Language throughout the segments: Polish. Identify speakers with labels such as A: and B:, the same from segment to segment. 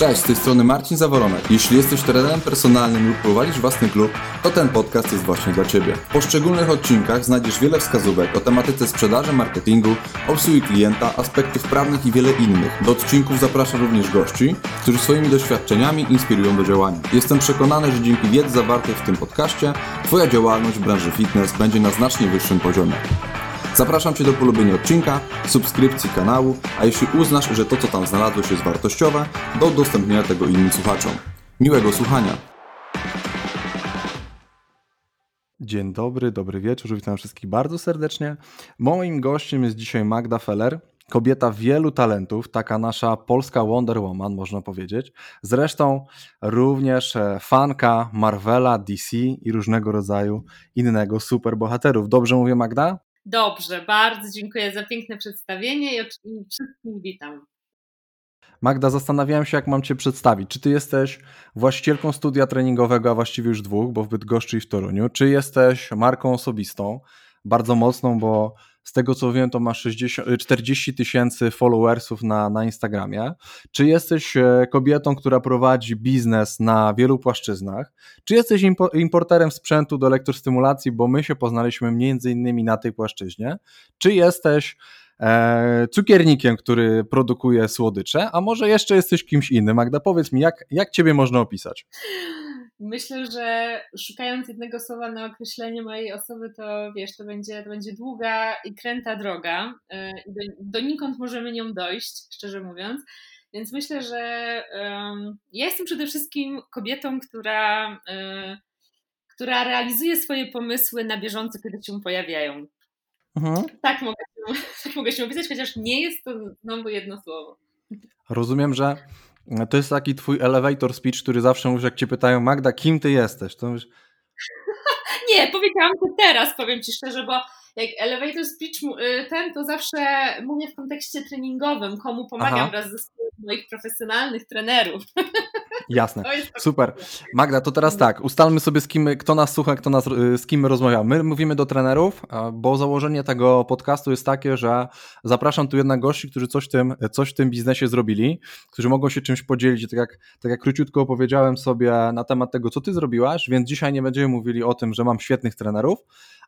A: Cześć, z tej strony Marcin Zaworonek. Jeśli jesteś trenerem personalnym lub prowadzisz własny klub, to ten podcast jest właśnie dla Ciebie. W poszczególnych odcinkach znajdziesz wiele wskazówek o tematyce sprzedaży, marketingu, obsługi klienta, aspektów prawnych i wiele innych. Do odcinków zapraszam również gości, którzy swoimi doświadczeniami inspirują do działania. Jestem przekonany, że dzięki wiedzy zawartej w tym podcaście Twoja działalność w branży fitness będzie na znacznie wyższym poziomie. Zapraszam Cię do polubienia odcinka, subskrypcji kanału, a jeśli uznasz, że to co tam znalazłeś jest wartościowe, do udostępnienia tego innym słuchaczom. Miłego słuchania! Dzień dobry, dobry wieczór, witam wszystkich bardzo serdecznie. Moim gościem jest dzisiaj Magda Feller, kobieta wielu talentów, taka nasza polska Wonder Woman, można powiedzieć. Zresztą również e, fanka Marvela, DC i różnego rodzaju innego superbohaterów. Dobrze mówię, Magda?
B: Dobrze, bardzo dziękuję za piękne przedstawienie i wszystkich witam.
A: Magda, zastanawiałem się, jak mam Cię przedstawić. Czy Ty jesteś właścicielką studia treningowego, a właściwie już dwóch, bo w Bydgoszczy i w Toruniu? Czy jesteś marką osobistą, bardzo mocną, bo z tego co wiem, to masz 60, 40 tysięcy followersów na, na Instagramie. Czy jesteś e, kobietą, która prowadzi biznes na wielu płaszczyznach? Czy jesteś importerem sprzętu do elektrostymulacji, bo my się poznaliśmy między innymi na tej płaszczyźnie? Czy jesteś e, cukiernikiem, który produkuje słodycze? A może jeszcze jesteś kimś innym? Magda, powiedz mi, jak, jak ciebie można opisać?
B: Myślę, że szukając jednego słowa na określenie mojej osoby, to wiesz, to będzie, to będzie długa i kręta droga. E, do, donikąd możemy nią dojść, szczerze mówiąc. Więc myślę, że um, ja jestem przede wszystkim kobietą, która, y, która realizuje swoje pomysły na bieżąco, kiedy się pojawiają. Mhm. Tak, mogę tak mogę się opisać, chociaż nie jest to znowu jedno słowo.
A: Rozumiem, że to jest taki twój elevator speech, który zawsze mówisz, jak cię pytają, Magda, kim ty jesteś? To mówisz...
B: Nie, powiedziałam to teraz, powiem ci szczerze, bo jak elevator speech y, ten, to zawsze mówię w kontekście treningowym, komu pomagam Aha. wraz ze moich profesjonalnych trenerów.
A: Jasne, super. Magda, to teraz tak, ustalmy sobie z kim, kto nas słucha, kto nas, y, z kim rozmawiamy. My mówimy do trenerów, bo założenie tego podcastu jest takie, że zapraszam tu jednak gości, którzy coś w tym, coś w tym biznesie zrobili, którzy mogą się czymś podzielić. Tak jak, tak jak króciutko opowiedziałem sobie na temat tego, co ty zrobiłaś, więc dzisiaj nie będziemy mówili o tym, że mam świetnych trenerów,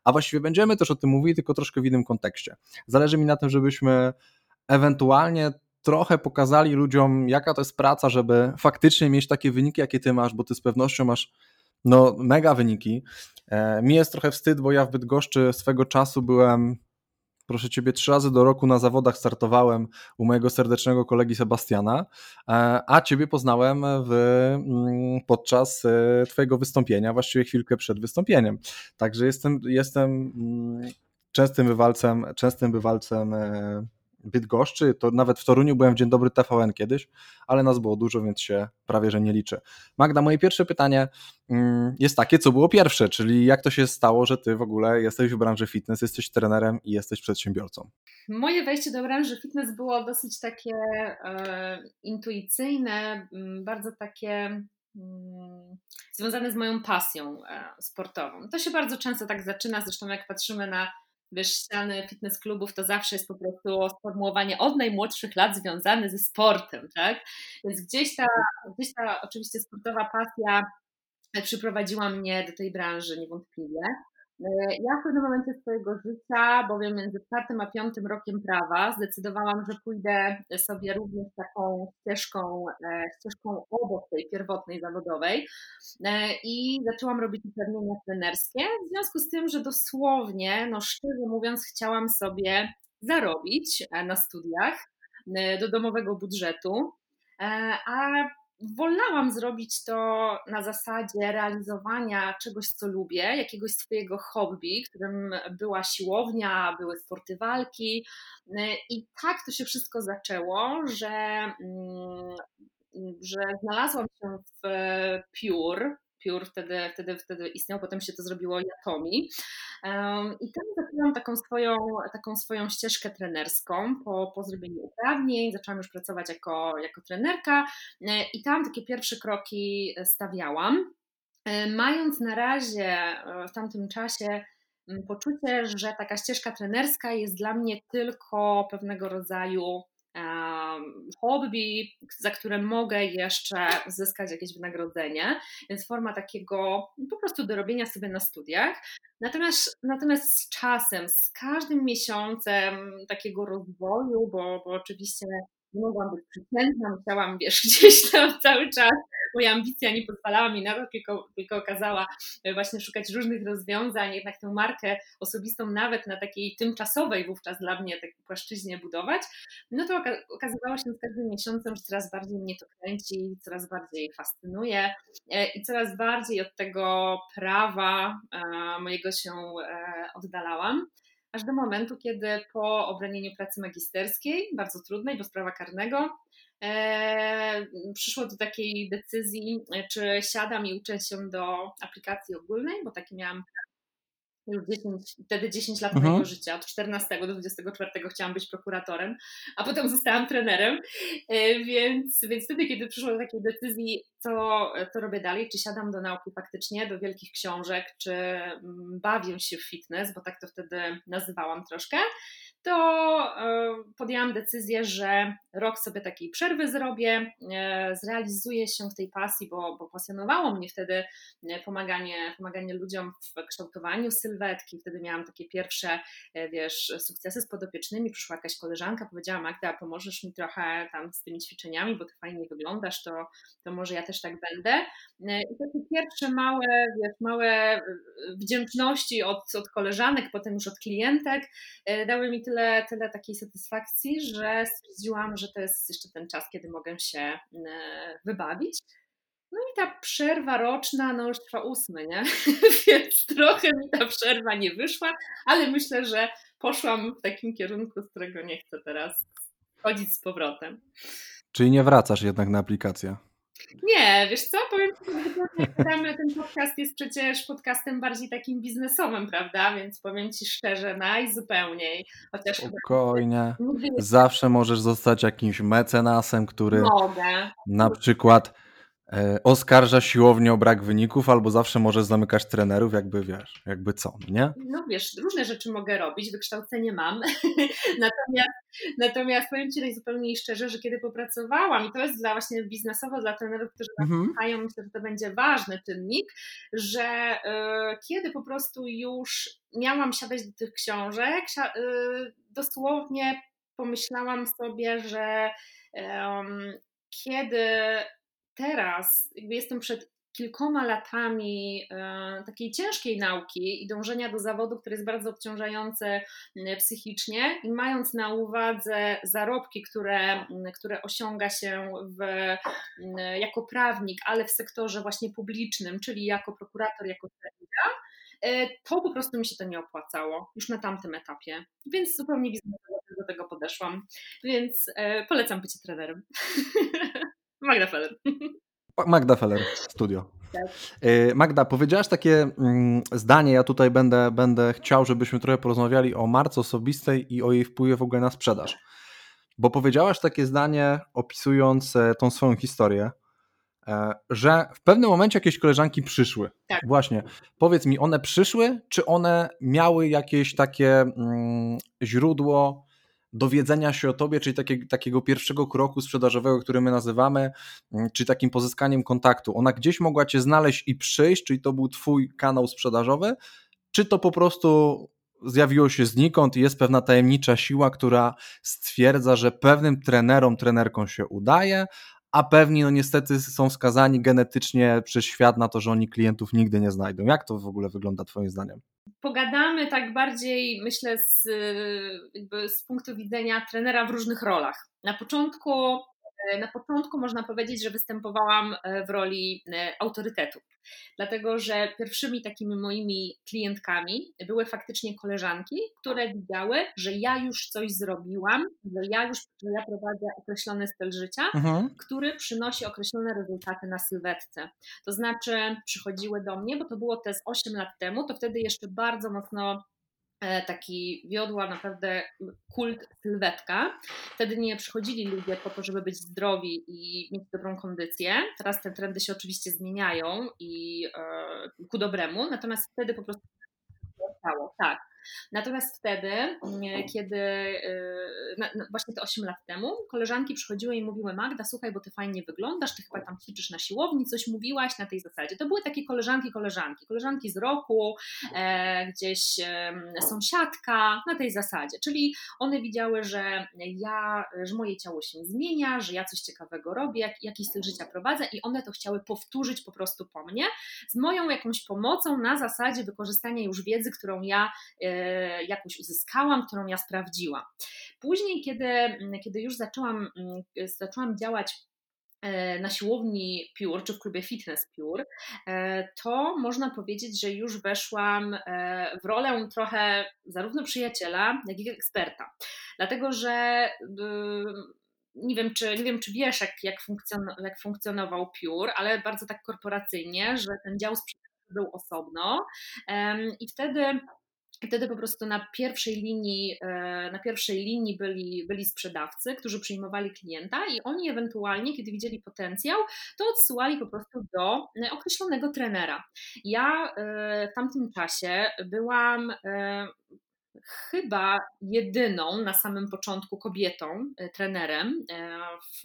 A: a właściwie będziemy też o tym mówili, tylko troszkę w innym kontekście. Zależy mi na tym, żebyśmy ewentualnie trochę pokazali ludziom, jaka to jest praca, żeby faktycznie mieć takie wyniki, jakie ty masz, bo ty z pewnością masz no, mega wyniki. E, mi jest trochę wstyd, bo ja w Bydgoszczy swego czasu byłem, proszę ciebie, trzy razy do roku na zawodach startowałem u mojego serdecznego kolegi Sebastiana, e, a ciebie poznałem w, mm, podczas e, twojego wystąpienia, właściwie chwilkę przed wystąpieniem. Także jestem, jestem mm, częstym bywalcem, częstym bywalcem Bydgoszczy, to nawet w Toruniu byłem w Dzień Dobry TVN kiedyś, ale nas było dużo, więc się prawie, że nie liczę. Magda, moje pierwsze pytanie mm, jest takie, co było pierwsze, czyli jak to się stało, że ty w ogóle jesteś w branży fitness, jesteś trenerem i jesteś przedsiębiorcą?
B: Moje wejście do branży fitness było dosyć takie e, intuicyjne, bardzo takie mm, związane z moją pasją e, sportową. To się bardzo często tak zaczyna, zresztą jak patrzymy na wiesz, ściany fitness klubów to zawsze jest po prostu sformułowanie od najmłodszych lat związane ze sportem, tak? Więc gdzieś ta, gdzieś ta oczywiście sportowa pasja przyprowadziła mnie do tej branży niewątpliwie. E, ja w pewnym momencie swojego życia, bowiem między czwartym a piątym rokiem prawa, zdecydowałam, że pójdę sobie również taką ścieżką, e, ścieżką obok tej pierwotnej zawodowej e, i zaczęłam robić uprawnienia trenerskie, w związku z tym, że dosłownie, no szczerze mówiąc, chciałam sobie zarobić na studiach do domowego budżetu, a wolałam zrobić to na zasadzie realizowania czegoś, co lubię, jakiegoś swojego hobby, którym była siłownia, były sporty walki. I tak to się wszystko zaczęło, że, mm, że znalazłam się w Pure, Pure wtedy, wtedy, wtedy istniał, potem się to zrobiło Yatomi. I tam zaczęłam taką swoją, taką swoją ścieżkę trenerską po, po zrobieniu uprawnień, zaczęłam już pracować jako, jako trenerka e, i tam takie pierwsze kroki stawiałam. E, mając na razie e, w tamtym czasie poczucie, że taka ścieżka trenerska jest dla mnie tylko pewnego rodzaju hobby, za które mogę jeszcze zyskać jakieś wynagrodzenie, więc forma takiego po prostu dorobienia sobie na studiach. Natomiast, natomiast z czasem, z każdym miesiącem takiego rozwoju, bo, bo oczywiście nie mogłam być przyczętna, musiałam, wiesz, gdzieś tam cały czas, moja ambicja nie pozwalała mi na to, tylko, tylko okazała e, właśnie szukać różnych rozwiązań, jednak tę markę osobistą nawet na takiej tymczasowej wówczas dla mnie takiej płaszczyźnie budować, no to okazywało się z każdym miesiącem, że coraz bardziej mnie to kręci, coraz bardziej fascynuje e, i coraz bardziej od tego prawa e, mojego się oddalałam aż do momentu, kiedy po obronieniu pracy magisterskiej, bardzo trudnej, bo sprawa karnego, e, przyszło do takiej decyzji, czy siadam i uczę się do aplikacji ogólnej, bo taki miałam już 10, wtedy 10 lat mhm. mojego życia, od 14 do 24 chciałam być prokuratorem, a potem zostałam trenerem, e, więc, więc wtedy, kiedy przyszło do takiej decyzji, co, co robię dalej, czy siadam do nauki faktycznie, do wielkich książek, czy mm, bawię się w fitness, bo tak to wtedy nazywałam troszkę, to e, podjęłam decyzję, że rok sobie takiej przerwy zrobię, e, zrealizuję się w tej pasji, bo, bo pasjonowało mnie wtedy pomaganie, pomaganie ludziom w kształtowaniu sylwetki. Wtedy miałam takie pierwsze, e, wiesz, sukcesy z podopiecznymi. Przyszła jakaś koleżanka, powiedziała Magda, pomożesz mi trochę tam z tymi ćwiczeniami, bo ty fajnie wyglądasz, to, to może ja też tak będę. E, I takie pierwsze małe, wiesz, małe e, wdzięczności od, od koleżanek, potem już od klientek dały mi tyle, tyle takiej satysfakcji, że stwierdziłam, że to jest jeszcze ten czas, kiedy mogę się wybawić. No i ta przerwa roczna, no już trwa ósmy, nie? Więc trochę mi ta przerwa nie wyszła, ale myślę, że poszłam w takim kierunku, z którego nie chcę teraz chodzić z powrotem.
A: Czyli nie wracasz jednak na aplikację?
B: Nie, wiesz co, powiem Ci, ten podcast jest przecież podcastem bardziej takim biznesowym, prawda? Więc powiem Ci szczerze, najzupełniej.
A: Chociaż Spokojnie. Zawsze możesz zostać jakimś mecenasem, który Mogę. na przykład oskarża siłownię o brak wyników, albo zawsze może zamykać trenerów, jakby wiesz, jakby co, nie?
B: No wiesz, różne rzeczy mogę robić, wykształcenie mam, natomiast, natomiast powiem Ci najzupełniej szczerze, że kiedy popracowałam, i to jest dla właśnie biznesowo dla trenerów, którzy mhm. słuchają, myślę, że to będzie ważny czynnik, że y, kiedy po prostu już miałam siadać do tych książek, y, dosłownie pomyślałam sobie, że kiedy teraz jakby jestem przed kilkoma latami e, takiej ciężkiej nauki i dążenia do zawodu, który jest bardzo obciążający psychicznie i mając na uwadze zarobki, które, które osiąga się w, jako prawnik, ale w sektorze właśnie publicznym, czyli jako prokurator, jako sędzia, e, to po prostu mi się to nie opłacało już na tamtym etapie. Więc zupełnie biznesowo do tego podeszłam. Więc e, polecam bycie trenerem. Magda Feller.
A: Magda Feller, studio. Tak. Y, Magda, powiedziałaś takie mm, zdanie, ja tutaj będę, będę chciał, żebyśmy trochę porozmawiali o marce osobistej i o jej wpływie w ogóle na sprzedaż. Bo powiedziałaś takie zdanie, opisując e, tą swoją historię, e, że w pewnym momencie jakieś koleżanki przyszły. Tak. Właśnie. Powiedz mi, one przyszły, czy one miały jakieś takie mm, źródło dowiedzenia się o tobie, czyli takie, takiego pierwszego kroku sprzedażowego, który my nazywamy, mm, czy takim pozyskaniem kontaktu. Ona gdzieś mogła cię znaleźć i przyjść, czyli to był twój kanał sprzedażowy, czy to po prostu zjawiło się znikąd i jest pewna tajemnicza siła, która stwierdza, że pewnym trenerom, trenerkom się udaje, a pewni no niestety są skazani genetycznie przez świat na to, że oni klientów nigdy nie znajdą. Jak to w ogóle wygląda twoim zdaniem?
B: Pogadamy tak bardziej, myślę, z, z punktu widzenia trenera w różnych rolach. Na początku na początku można powiedzieć, że występowałam e, w roli e, autorytetu, dlatego że pierwszymi takimi moimi klientkami były faktycznie koleżanki, które widziały, że ja już coś zrobiłam, że ja już że ja prowadzę określony styl życia, mhm. który przynosi określone rezultaty na sylwetce. To znaczy przychodziły do mnie, bo to było te z 8 lat temu, to wtedy jeszcze bardzo mocno E, taki wiodła naprawdę kult sylwetka. Wtedy nie przychodzili ludzie po to, żeby być zdrowi i mieć dobrą kondycję. Teraz te trendy się oczywiście zmieniają i e, ku dobremu, natomiast wtedy po prostu. Tak. Natomiast wtedy, mm, kiedy właśnie te 8 lat temu, koleżanki przychodziły i mówiły Magda, słuchaj, bo ty fajnie wyglądasz, ty chyba tam ćwiczysz na siłowni, coś mówiłaś na tej zasadzie. To były takie koleżanki, koleżanki, koleżanki z roku, e, gdzieś e, sąsiadka, na tej zasadzie. Czyli one widziały, że ja, że moje ciało się zmienia, że ja coś ciekawego robię, jak, jakiś styl życia prowadzę i one to chciały powtórzyć po prostu po mnie z moją jakąś pomocą na zasadzie wykorzystania już wiedzy, którą ja jakoś uzyskałam, którą ja sprawdziłam. Później, kiedy, kiedy już zaczęłam, zaczęłam działać e, na siłowni Pure, czy w klubie Fitness Pure, e, to można powiedzieć, że już weszłam e, w rolę trochę zarówno przyjaciela, jak i eksperta. Dlatego, że nie wiem, czy, nie wiem, czy wiesz, jak, jak, funkcjon- jak funkcjonował ale bardzo tak korporacyjnie, że ten dział sprzedaży był osobno i wtedy Wtedy po prostu na pierwszej linii, e, na pierwszej linii byli, byli sprzedawcy, którzy przyjmowali klienta i oni ewentualnie, kiedy widzieli potencjał, to odsyłali po prostu do e, określonego trenera. Ja e, w tamtym czasie byłam chyba jedyną na samym początku kobietą, e, trenerem e, w,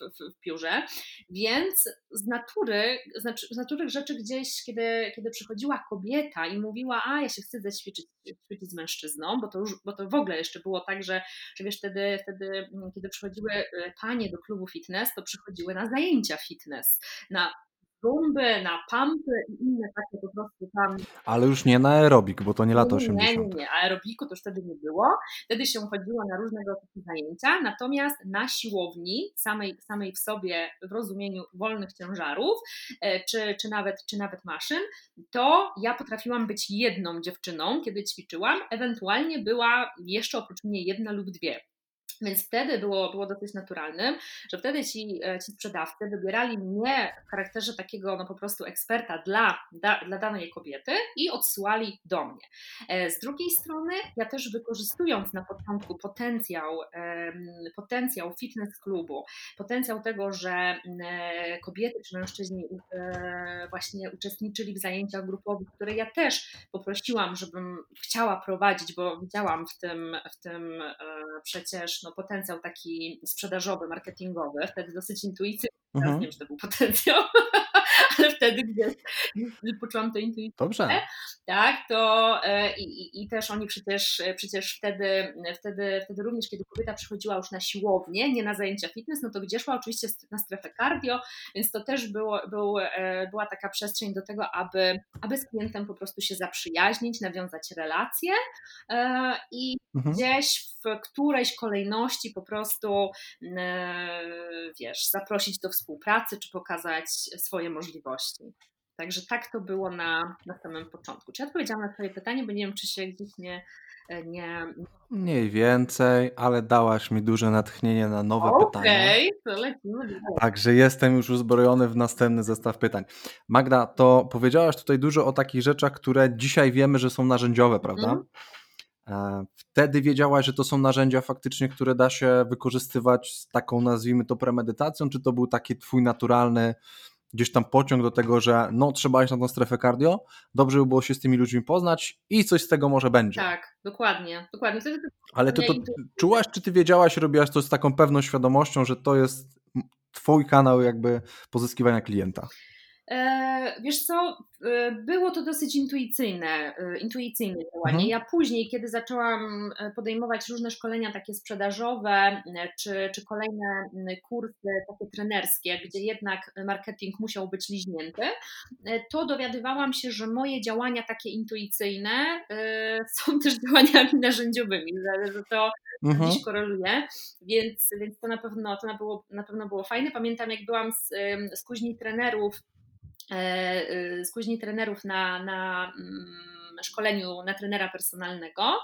B: w, w piórze, więc z natury, znaczy, z natury rzeczy gdzieś, kiedy, kiedy przychodziła kobieta i mówiła, a ja się chcę zaćwiczyć ćwiczyć z mężczyzną, bo to, już, bo to w ogóle jeszcze było tak, że, że wiesz, wtedy, wtedy, mm, kiedy przychodziły e, panie do klubu fitness, to przychodziły na zajęcia fitness, na zumby, na pumpy i inne takie po prostu tam.
A: Ale już nie na aerobik, bo to nie lata 80.
B: Nie, nie, nie, aerobiku to już wtedy nie było. Wtedy się chodziło na różnego typu zajęcia, natomiast na siłowni, samej, samej w sobie, w rozumieniu wolnych ciężarów, e, czy, czy, nawet, czy nawet maszyn, to ja potrafiłam być jedną dziewczyną, kiedy ćwiczyłam, ewentualnie była jeszcze oprócz mnie jedna lub dwie. Więc wtedy było, było dosyć naturalnym, że wtedy ci, e, ci sprzedawcy wybierali mnie w charakterze takiego no po prostu eksperta dla, da, dla danej kobiety i odsyłali do mnie. E, z drugiej strony, ja też wykorzystując na początku potencjał, potencjał fitness klubu, potencjał tego, że e, kobiety czy mężczyźni właśnie uczestniczyli w zajęciach grupowych, które ja też poprosiłam, żebym chciała prowadzić, bo widziałam w tym, w tym przecież no, potencjał taki sprzedażowy, marketingowy, wtedy dosyć intuicyjny, teraz mhm. nie wiem, czy to był potencjał, ale wtedy gdzieś, poczułam to intuicyjnie.
A: Dobrze.
B: Tak, to e, i, i, też oni przecież, przecież wtedy, wtedy, wtedy również, kiedy kobieta przychodziła już na siłownię, nie na zajęcia fitness, no to gdzie szła oczywiście na strefę cardio, więc to też było, był, e, była taka przestrzeń do tego, aby, aby z klientem po prostu się zaprzyjaźnić, nawiązać relacje e, i mhm. gdzieś w którejś kolejności po prostu wiesz, zaprosić do współpracy, czy pokazać swoje możliwości. Także tak to było na, na samym początku. Czy ja odpowiedziałam na Twoje pytanie, bo nie wiem, czy się gdzieś nie. nie...
A: Mniej więcej, ale dałaś mi duże natchnienie na nowe okay, pytania.
B: Okej, to lecimy.
A: Także jestem już uzbrojony w następny zestaw pytań. Magda, to powiedziałaś tutaj dużo o takich rzeczach, które dzisiaj wiemy, że są narzędziowe, prawda? Mm. Wtedy wiedziałaś, że to są narzędzia faktycznie, które da się wykorzystywać z taką, nazwijmy to, premedytacją, czy to był taki twój naturalny gdzieś tam pociąg do tego, że no trzeba iść na tą strefę cardio, dobrze by było się z tymi ludźmi poznać i coś z tego może będzie.
B: Tak, dokładnie, dokładnie. Wtedy to
A: Ale ty to czułaś, czy ty wiedziałaś, robiłaś to z taką pewną świadomością, że to jest twój kanał jakby pozyskiwania klienta?
B: E, wiesz co, e, było to dosyć intuicyjne, e, intuicyjne działanie. Mhm. Ja później, kiedy zaczęłam podejmować różne szkolenia takie sprzedażowe, czy, czy kolejne kursy takie trenerskie, gdzie jednak marketing musiał być liźnięty, to dowiadywałam się, że moje działania takie intuicyjne są też działaniami narzędziowymi, że to mhm. dziś koreluje, więc, więc to na pewno to na, było, na pewno było fajne. Pamiętam, jak byłam z, z kuźni trenerów z e, y, trenerów na, na mm, szkoleniu na trenera personalnego,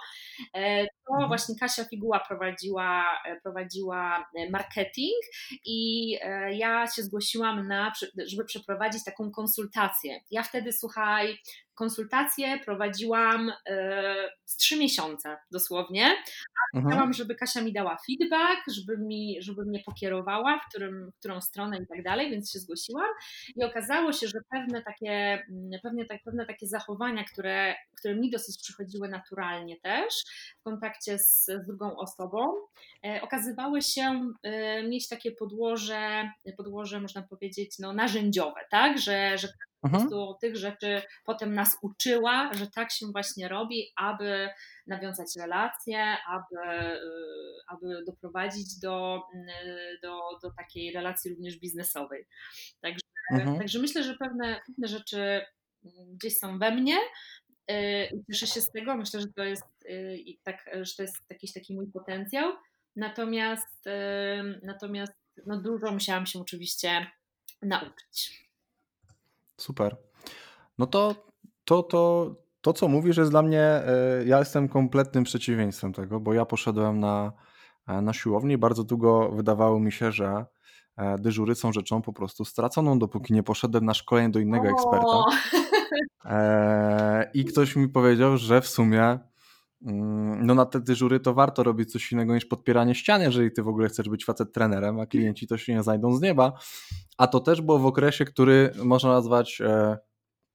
B: e, to mhm. właśnie Kasia Figuła prowadziła, prowadziła marketing i ja się zgłosiłam na, żeby przeprowadzić taką konsultację. Ja wtedy, słuchaj, konsultacje prowadziłam z trzy miesiące dosłownie, Mhm. Chciałam, żeby Kasia mi dała feedback, żeby, mi, żeby mnie pokierowała, w, którym, w którą stronę i tak dalej, więc się zgłosiłam. I okazało się, że pewne takie, mm, pewnie tak, pewne takie zachowania, które, które mi dosyć przychodziły naturalnie też w kontakcie z, z drugą osobą, e, okazywały się e, mieć takie podłoże, podłoże można powiedzieć, no, narzędziowe, tak, że, że po mhm. prostu tych rzeczy potem nas uczyła, że tak się właśnie robi, aby nawiązać relacje, aby, y, aby doprowadzić do, y, do, do takiej relacji również biznesowej. Także, mhm. także myślę, że pewne, pewne rzeczy mm, gdzieś są we mnie. Y, cieszę się z tego. Myślę, że to jest, tak, że to jest jakiś taki mój potencjał. Natomiast, natomiast no dużo musiałam się oczywiście nauczyć.
A: Super. No to, to, to, to, co mówisz, jest dla mnie. E, ja jestem kompletnym przeciwieństwem tego, bo ja poszedłem na, e, na siłownię i bardzo długo wydawało mi się, że e, dyżury są rzeczą po prostu straconą, dopóki nie poszedłem na szkolenie do innego eksperta. I ktoś mi powiedział, że w sumie no na te dyżury to warto robić coś innego niż podpieranie ścian, jeżeli ty w ogóle chcesz być facet trenerem, a klienci to się nie znajdą z nieba. A to też było w okresie, który można nazwać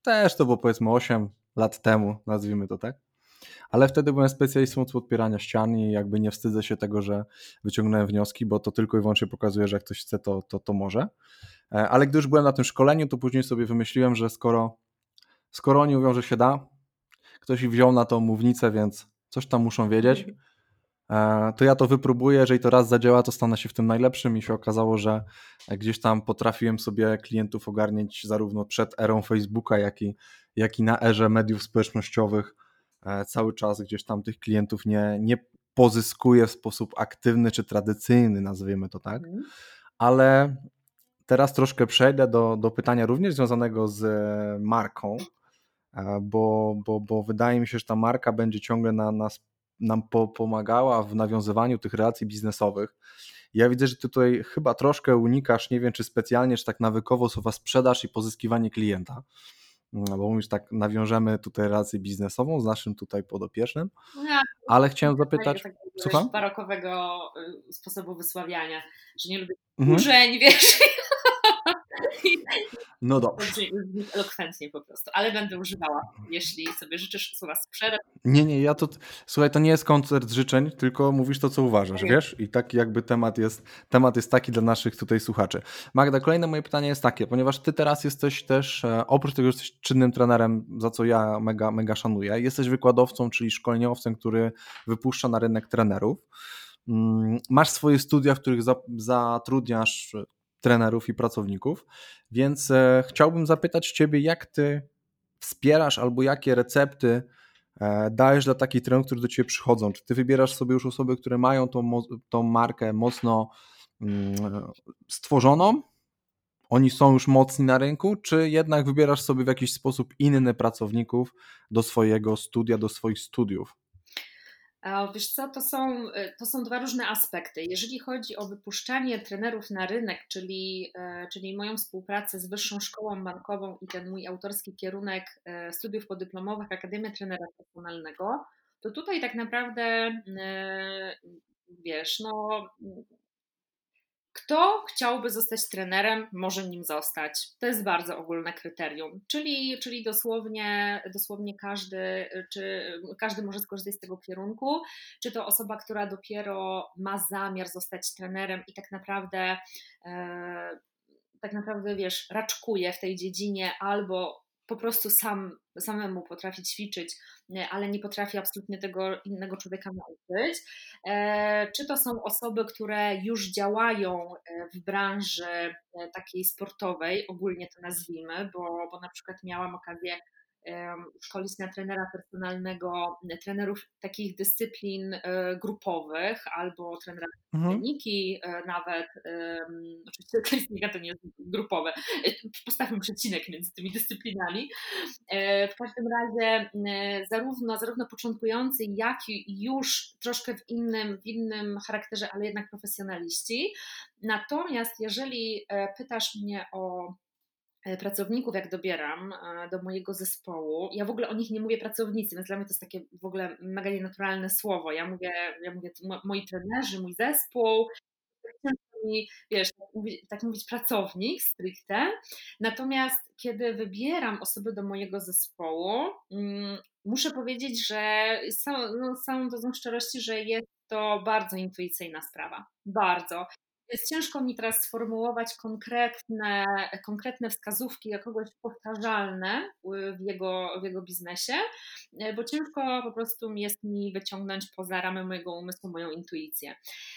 A: też to było powiedzmy 8 lat temu, nazwijmy to tak. Ale wtedy byłem specjalistą od podpierania ścian i jakby nie wstydzę się tego, że wyciągnąłem wnioski, bo to tylko i wyłącznie pokazuje, że jak ktoś chce, to, to, to może. E, ale gdy już byłem na tym szkoleniu, to później sobie wymyśliłem, że skoro, skoro oni mówią, że się da, ktoś ich wziął na tą mównicę, więc coś tam muszą wiedzieć, e, to ja to wypróbuję, jeżeli to raz zadziała, to stanę się w tym najlepszym i się okazało, że gdzieś tam potrafiłem sobie klientów ogarniać zarówno przed erą Facebooka, jak i jak i na erze mediów społecznościowych e, cały czas gdzieś tam tych klientów nie, nie pozyskuje w sposób aktywny czy tradycyjny, nazwijmy to tak. Mhm. Ale teraz troszkę przejdę do, do pytania również związanego z marką, bo, bo, bo wydaje mi się, że ta marka będzie ciągle na, nas, nam po, pomagała w nawiązywaniu tych relacji biznesowych. Ja widzę, że ty tutaj chyba troszkę unikasz, nie wiem czy specjalnie, czy tak nawykowo słowa sprzedaż i pozyskiwanie klienta. No, bo mówisz tak, nawiążemy tutaj relację biznesową z naszym tutaj podopiecznym, no ale chciałem zapytać,
B: słucham? barokowego y, sposobu wysławiania, że nie lubię mhm. urzeń, wiesz,
A: no dobrze.
B: Elokwentnie po prostu, ale będę używała, jeśli sobie życzysz słowa sprzedać.
A: Nie, nie, ja to, słuchaj, to nie jest koncert życzeń, tylko mówisz to, co uważasz, tak wiesz? I taki jakby temat jest, temat jest taki dla naszych tutaj słuchaczy. Magda, kolejne moje pytanie jest takie, ponieważ ty teraz jesteś też, e, oprócz tego, że jesteś czynnym trenerem, za co ja mega, mega szanuję, jesteś wykładowcą, czyli szkoleniowcem, który wypuszcza na rynek trenerów. Mm, masz swoje studia, w których zatrudniasz trenerów i pracowników. Więc e, chciałbym zapytać Ciebie, jak Ty wspierasz albo jakie recepty e, dajesz dla takich trenerów, którzy do Ciebie przychodzą? Czy Ty wybierasz sobie już osoby, które mają tą, tą markę mocno mm, stworzoną? Oni są już mocni na rynku, czy jednak wybierasz sobie w jakiś sposób inny pracowników do swojego studia, do swoich studiów?
B: Wiesz co, to są, e, to są dwa różne aspekty. Jeżeli chodzi o wypuszczanie trenerów na rynek, czyli, e, czyli moją współpracę z Wyższą Szkołą Bankową i ten mój autorski kierunek e, studiów podyplomowych Akademia Trenera Personalnego, to tutaj tak naprawdę wiesz, no kto chciałby zostać trenerem, może nim zostać. To jest bardzo ogólne kryterium, czyli, czyli dosłownie, dosłownie każdy, czy każdy może skorzystać z tego kierunku, czy to osoba, która dopiero ma zamiar zostać trenerem i tak naprawdę, e, tak naprawdę wiesz, raczkuje w tej dziedzinie albo po prostu sam, samemu potrafi ćwiczyć, ale nie potrafi absolutnie tego innego człowieka nauczyć. E, czy to są osoby, które już działają e, w branży e, takiej sportowej, ogólnie to nazwijmy, bo, bo na przykład miałam okazję szkolić na trenera personalnego, trenerów takich dyscyplin e, grupowych albo trenera mhm. kliniki nawet, oczywiście klinika to nie jest grupowe, postawmy przecinek między tymi dyscyplinami. W każdym razie zarówno, zarówno początkujący, jak i już troszkę w innym, w innym charakterze, ale jednak profesjonaliści. Natomiast jeżeli pytasz mnie o E, pracowników, jak dobieram e, do mojego zespołu, ja w ogóle o nich nie mówię pracownicy, więc dla mnie to jest takie w ogóle mega nienaturalne słowo. Ja mówię, ja mówię moi trenerzy, mój zespół, wiesz, tak mówić, tak mówić pracownik stricte. Natomiast kiedy wybieram osoby do mojego zespołu, mm, muszę powiedzieć, że no, z całą dozą szczerości, że jest to bardzo intuicyjna sprawa. Bardzo. Jest ciężko mi teraz sformułować konkretne, konkretne wskazówki, jakoś powtarzalne w jego, w jego biznesie, bo ciężko po prostu jest mi wyciągnąć poza ramy mojego umysłu moją intuicję.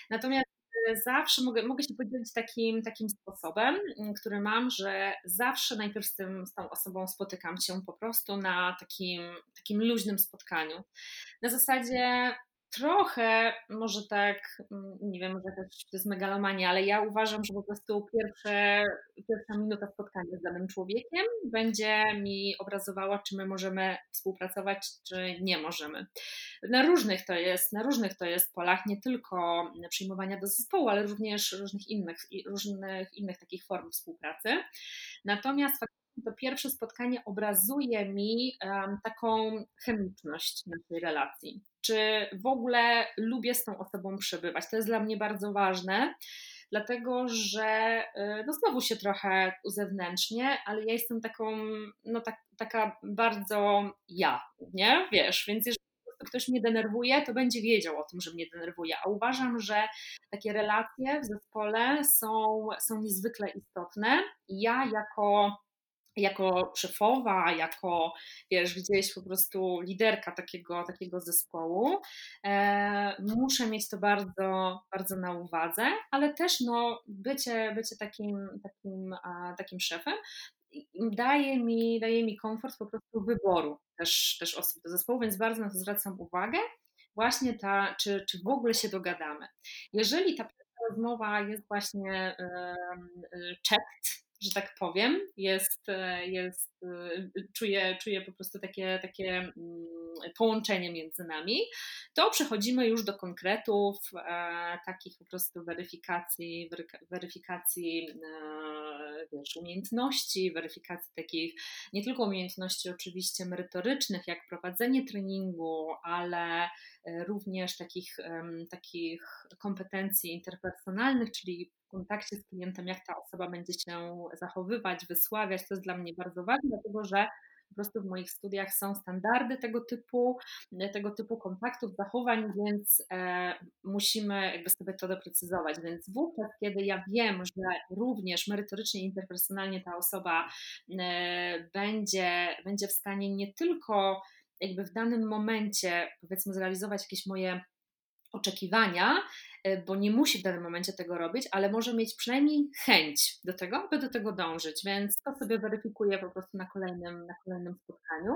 B: Natomiast e, zawsze mogę, mogę się podzielić takim, takim sposobem, który mam, że zawsze najpierw z, tym, z tą osobą spotykam się po prostu na takim, takim luźnym spotkaniu. Na zasadzie trochę, może tak, mm, nie wiem, może to jest megalomania, ale ja uważam, że po prostu pierwsze, pierwsza minuta spotkania z danym człowiekiem będzie mi obrazowała, czy my możemy współpracować, czy nie możemy. Na różnych to jest, na różnych to jest polach, nie tylko przyjmowania do zespołu, ale również różnych innych, różnych innych takich form współpracy. Natomiast to pierwsze spotkanie obrazuje mi um, taką chemiczność naszej relacji. Czy w ogóle lubię z tą osobą przebywać? To jest dla mnie bardzo ważne, dlatego że y, no znowu się trochę uzewnętrznię, ale ja jestem taką, no tak, taka bardzo ja, nie? Wiesz, więc jeżeli ktoś mnie denerwuje, to będzie wiedział o tym, że mnie denerwuje. A uważam, że takie relacje w zespole są, są niezwykle istotne. Ja jako jako szefowa, jako wiesz, gdzieś po prostu liderka takiego, takiego zespołu, e, muszę mieć to bardzo, bardzo na uwadze, ale też no, bycie, bycie takim, takim, a, takim szefem daje mi, daje mi komfort po prostu wyboru też, też osób do zespołu, więc bardzo na to zwracam uwagę. Właśnie ta, czy, czy w ogóle się dogadamy. Jeżeli ta rozmowa jest właśnie um, checked, że tak powiem, jest, e, jest, e, czuję, czuję po prostu takie, takie mm, połączenie między nami, to przechodzimy już do konkretów, e, takich po prostu weryfikacji, weryfikacji wiesz, umiejętności, weryfikacji takich nie tylko umiejętności oczywiście merytorycznych, jak prowadzenie treningu, ale również takich, takich kompetencji interpersonalnych, czyli kontakcie z klientem, jak ta osoba będzie się zachowywać, wysławiać. To jest dla mnie bardzo ważne, dlatego że po prostu w moich studiach są standardy tego typu, tego typu kontaktów, zachowań, więc e, musimy jakby sobie to doprecyzować. Więc wówczas, kiedy ja wiem, że również merytorycznie, interpersonalnie ta osoba e, będzie, będzie w stanie nie tylko jakby w danym momencie, powiedzmy, zrealizować jakieś moje oczekiwania, e, bo nie musi w danym momencie tego robić, ale może mieć przynajmniej chęć do tego, aby do tego dążyć, więc to sobie weryfikuję po prostu na kolejnym, na kolejnym spotkaniu.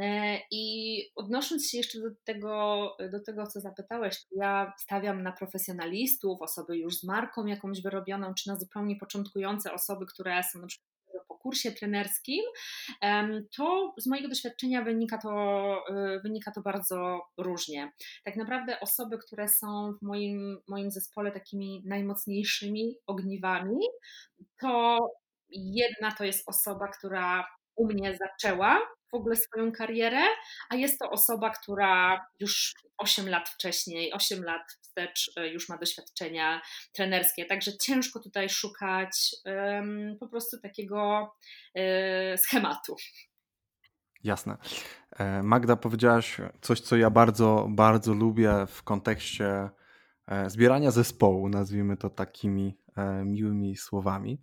B: E, I odnosząc się jeszcze do tego, do tego, co zapytałeś, ja stawiam na profesjonalistów, osoby już z marką jakąś wyrobioną, czy na zupełnie początkujące osoby, które są na przykład kursie trenerskim, to z mojego doświadczenia wynika to, y, wynika to bardzo różnie. Tak naprawdę osoby, które są w moim, moim zespole takimi najmocniejszymi ogniwami, to jedna to jest osoba, która u mnie zaczęła w ogóle swoją karierę, a jest to osoba, która już 8 lat wcześniej, 8 lat wstecz e, już ma doświadczenia trenerskie, także ciężko tutaj szukać um, po prostu takiego um, schematu.
A: Jasne. E, Magda, powiedziałaś coś, co ja bardzo, bardzo lubię w kontekście zbierania zespołu, nazwijmy to takimi E, miłymi słowami,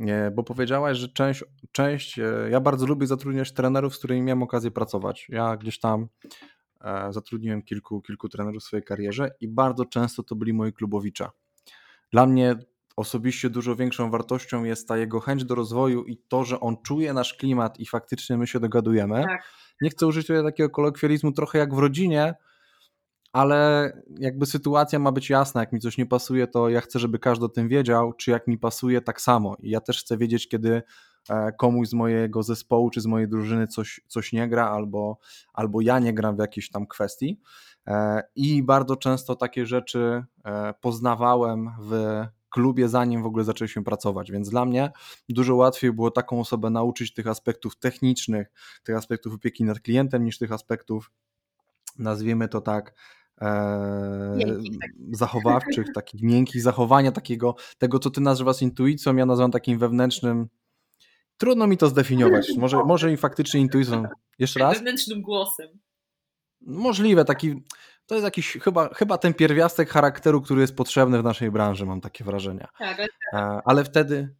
A: e, bo powiedziałaś, że część, część e, ja bardzo lubię zatrudniać trenerów, z którymi miałem okazję pracować. Ja gdzieś tam zatrudniłem kilku, kilku trenerów w swojej karierze i bardzo często to byli moi klubowicze. Dla mnie osobiście dużo większą wartością jest ta jego chęć do rozwoju i to, że on czuje nasz klimat i faktycznie my się dogadujemy. Tak. Nie chcę użyć tutaj takiego kolokwializmu trochę jak w rodzinie, ale jakby sytuacja ma być jasna. Jak mi coś nie pasuje, to ja chcę, żeby każdy o tym wiedział, czy jak mi pasuje, tak samo. I ja też chcę wiedzieć, kiedy e, komuś z mojego zespołu czy z mojej drużyny coś, coś nie gra, albo, albo ja nie gram w jakiejś tam kwestii. E, I bardzo często takie rzeczy e, poznawałem w klubie, zanim w ogóle zaczęliśmy pracować. Więc dla mnie dużo łatwiej było taką osobę nauczyć tych aspektów technicznych, tych aspektów opieki nad klientem, niż tych aspektów, nazwijmy to tak, e, tak. zachowawczych, takich miękkich zachowania, takiego, tego co ty nazywasz intuicją, ja nazywam takim wewnętrznym. Trudno mi to zdefiniować. Może, może i faktycznie intuicją. Jeszcze raz?
B: Wewnętrznym głosem.
A: Możliwe, taki to jest jakiś chyba, chyba ten pierwiastek charakteru, który jest potrzebny w naszej branży, mam takie wrażenie. Tak, ale, e, ale wtedy.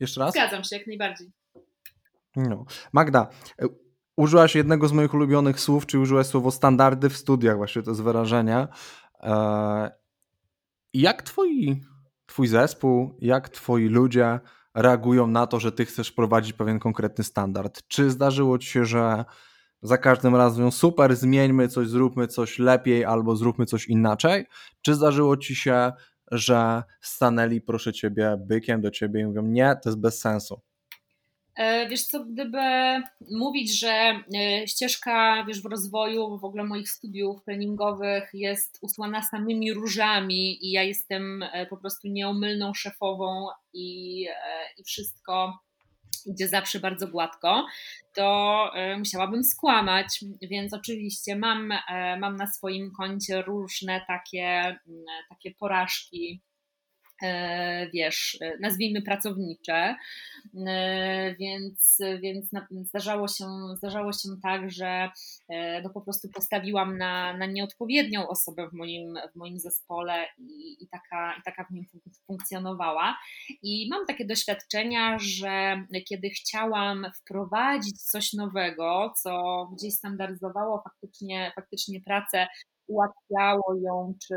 A: Jeszcze raz?
B: Zgadzam się jak najbardziej.
A: No. Magda, e, użyłaś jednego z moich ulubionych słów, czy użyłaś słowo standardy w studiach, właśnie to jest wyrażenie. E, jak twoi, twój zespół, jak twoi ludzie reagują na to, że ty chcesz prowadzić pewien konkretny standard? Czy zdarzyło ci się, że za każdym razem super, zmieńmy coś, zróbmy coś lepiej albo zróbmy coś inaczej? Czy zdarzyło ci się, że stanęli, proszę ciebie, bykiem do ciebie i mówią, nie, to jest bez sensu?
B: E, wiesz co, gdyby mówić, że e, ścieżka wiesz, w rozwoju w ogóle moich studiów treningowych jest usłana samymi różami i ja jestem e, po prostu nieomylną szefową i, i wszystko idzie zawsze bardzo gładko, to musiałabym skłamać, więc oczywiście mam, mam na swoim koncie różne takie, takie porażki wiesz, e, nazwijmy pracownicze, e, więc, więc zdarzało, się, zdarzało się tak, że no po prostu postawiłam na, na nieodpowiednią osobę w moim, w moim zespole i, i, taka, i taka w nim funkcjonowała. I mam takie doświadczenia, że kiedy chciałam wprowadzić coś nowego, co gdzieś standaryzowało faktycznie, faktycznie pracę ułatwiało ją, czy,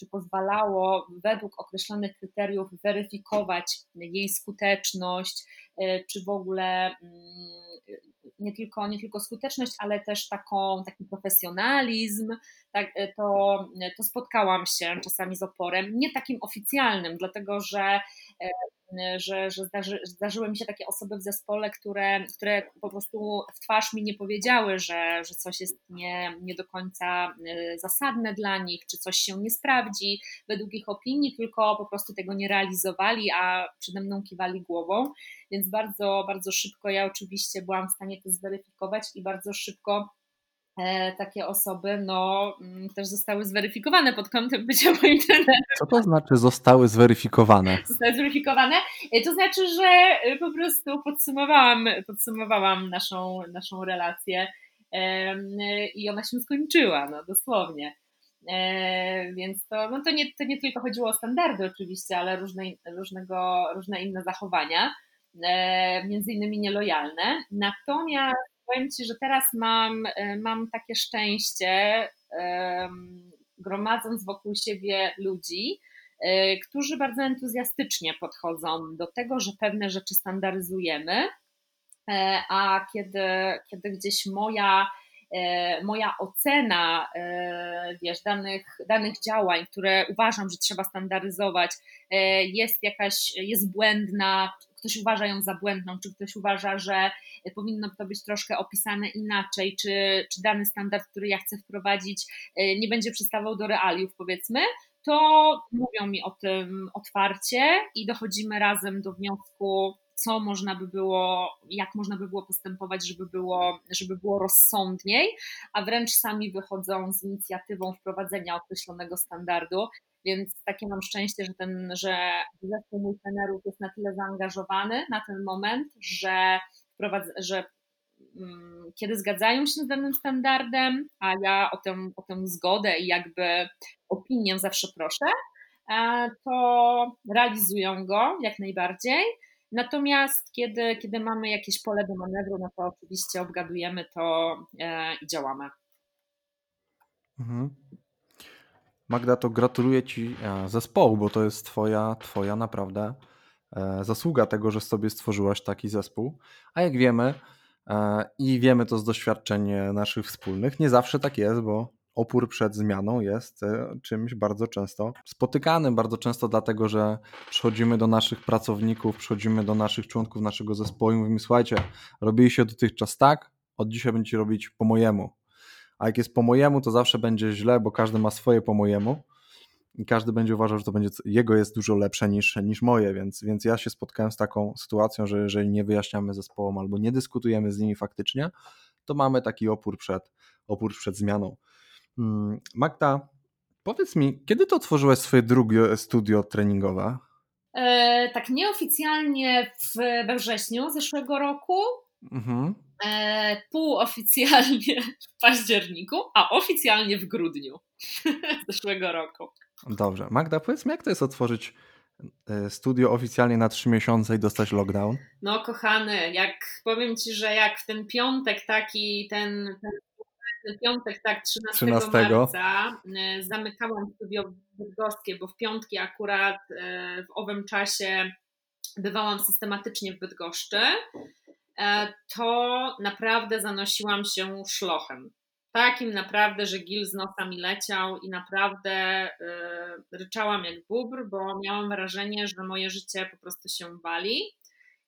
B: czy pozwalało według określonych kryteriów weryfikować jej skuteczność, e, czy w ogóle mm, nie tylko, nie tylko skuteczność, ale też taką, taki profesjonalizm, tak, e, to, to spotkałam się czasami z oporem, nie takim oficjalnym, dlatego że e, że, że zdarzy, zdarzyły mi się takie osoby w zespole, które, które po prostu w twarz mi nie powiedziały, że, że coś jest nie, nie do końca y, zasadne dla nich, czy coś się nie sprawdzi według ich opinii, tylko po prostu tego nie realizowali, a przede mną kiwali głową. Więc bardzo, bardzo szybko ja oczywiście byłam w stanie to zweryfikować i bardzo szybko takie osoby no, mm, też zostały zweryfikowane pod kątem bycia moim trenerem.
A: Co to znaczy zostały zweryfikowane?
B: Zostały zweryfikowane. E, to znaczy, że e, po prostu podsumowałam, podsumowałam naszą, naszą relację i ona się skończyła, no dosłownie. Więc to, no to, nie, to nie tylko chodziło o standardy oczywiście, ale różne, różnego, różne inne zachowania, między innymi nielojalne. Natomiast powiem Ci, że teraz mam, e, mam takie szczęście, gromadząc wokół siebie ludzi, e, którzy bardzo entuzjastycznie podchodzą do tego, że pewne rzeczy standaryzujemy, e, a kiedy, kiedy gdzieś moja, moja ocena wiesz, danych, danych działań, które uważam, że trzeba standaryzować, jest jakaś, jest błędna, ktoś uważa ją za błędną, czy ktoś uważa, że powinno to być troszkę opisane inaczej, czy, czy dany standard, który ja chcę wprowadzić, e, nie będzie przystawał do realiów, powiedzmy, to mówią mi o tym otwarcie i dochodzimy razem do wniosku, co można by było, jak można by było postępować, żeby było, żeby było rozsądniej, a wręcz sami wychodzą z inicjatywą wprowadzenia określonego standardu. Więc takie mam szczęście, że ten, że zespół mój trenerów jest na tyle zaangażowany na ten moment, że, że um, kiedy zgadzają się z danym standardem, a ja o tę, o tę zgodę i jakby opinię zawsze proszę, e, to realizują go jak najbardziej. Natomiast kiedy, kiedy mamy jakieś pole do manewru, no to oczywiście obgadujemy to e, i działamy.
A: Mhm. Magda, to gratuluję Ci e, zespołu, bo to jest Twoja, twoja naprawdę e, zasługa tego, że sobie stworzyłaś taki zespół. A jak wiemy, i wiemy to z doświadczeń naszych wspólnych, nie zawsze tak jest, bo opór przed zmianą jest czymś bardzo często spotykanym, bardzo często dlatego, że przychodzimy do naszych pracowników, przychodzimy do naszych członków naszego zespołu i mówimy, słuchajcie, robiliście dotychczas tak, od dzisiaj będziecie robić po mojemu. A jak jest po mojemu, to zawsze będzie źle, bo każdy ma swoje po mojemu i każdy będzie uważał, że to będzie jego jest dużo lepsze niż, niż moje, więc, więc ja się spotkałem z taką sytuacją, że jeżeli nie wyjaśniamy zespołom albo nie dyskutujemy z nimi faktycznie, to mamy taki opór przed, opór przed zmianą. Mm, Magda, powiedz mi, kiedy to otworzyłeś swoje drugie studio treningowe?
B: E, tak nieoficjalnie we wrześniu zeszłego roku. Mhm. E, półoficjalnie w październiku, a oficjalnie w grudniu zeszłego roku.
A: Dobrze. Magda, powiedz mi, jak to jest otworzyć e, studio oficjalnie na trzy miesiące i dostać lockdown?
B: No kochany, jak powiem Ci, że jak w ten piątek taki, ten, ten piątek, tak, 13, 13. marca e, zamykałam studio bydgoskie, bo w piątki akurat e, w owym czasie bywałam systematycznie w Bydgoszczy, to naprawdę zanosiłam się szlochem takim naprawdę, że gil z nosa mi leciał i naprawdę y, ryczałam jak bubr, bo miałam wrażenie, że moje życie po prostu się wali.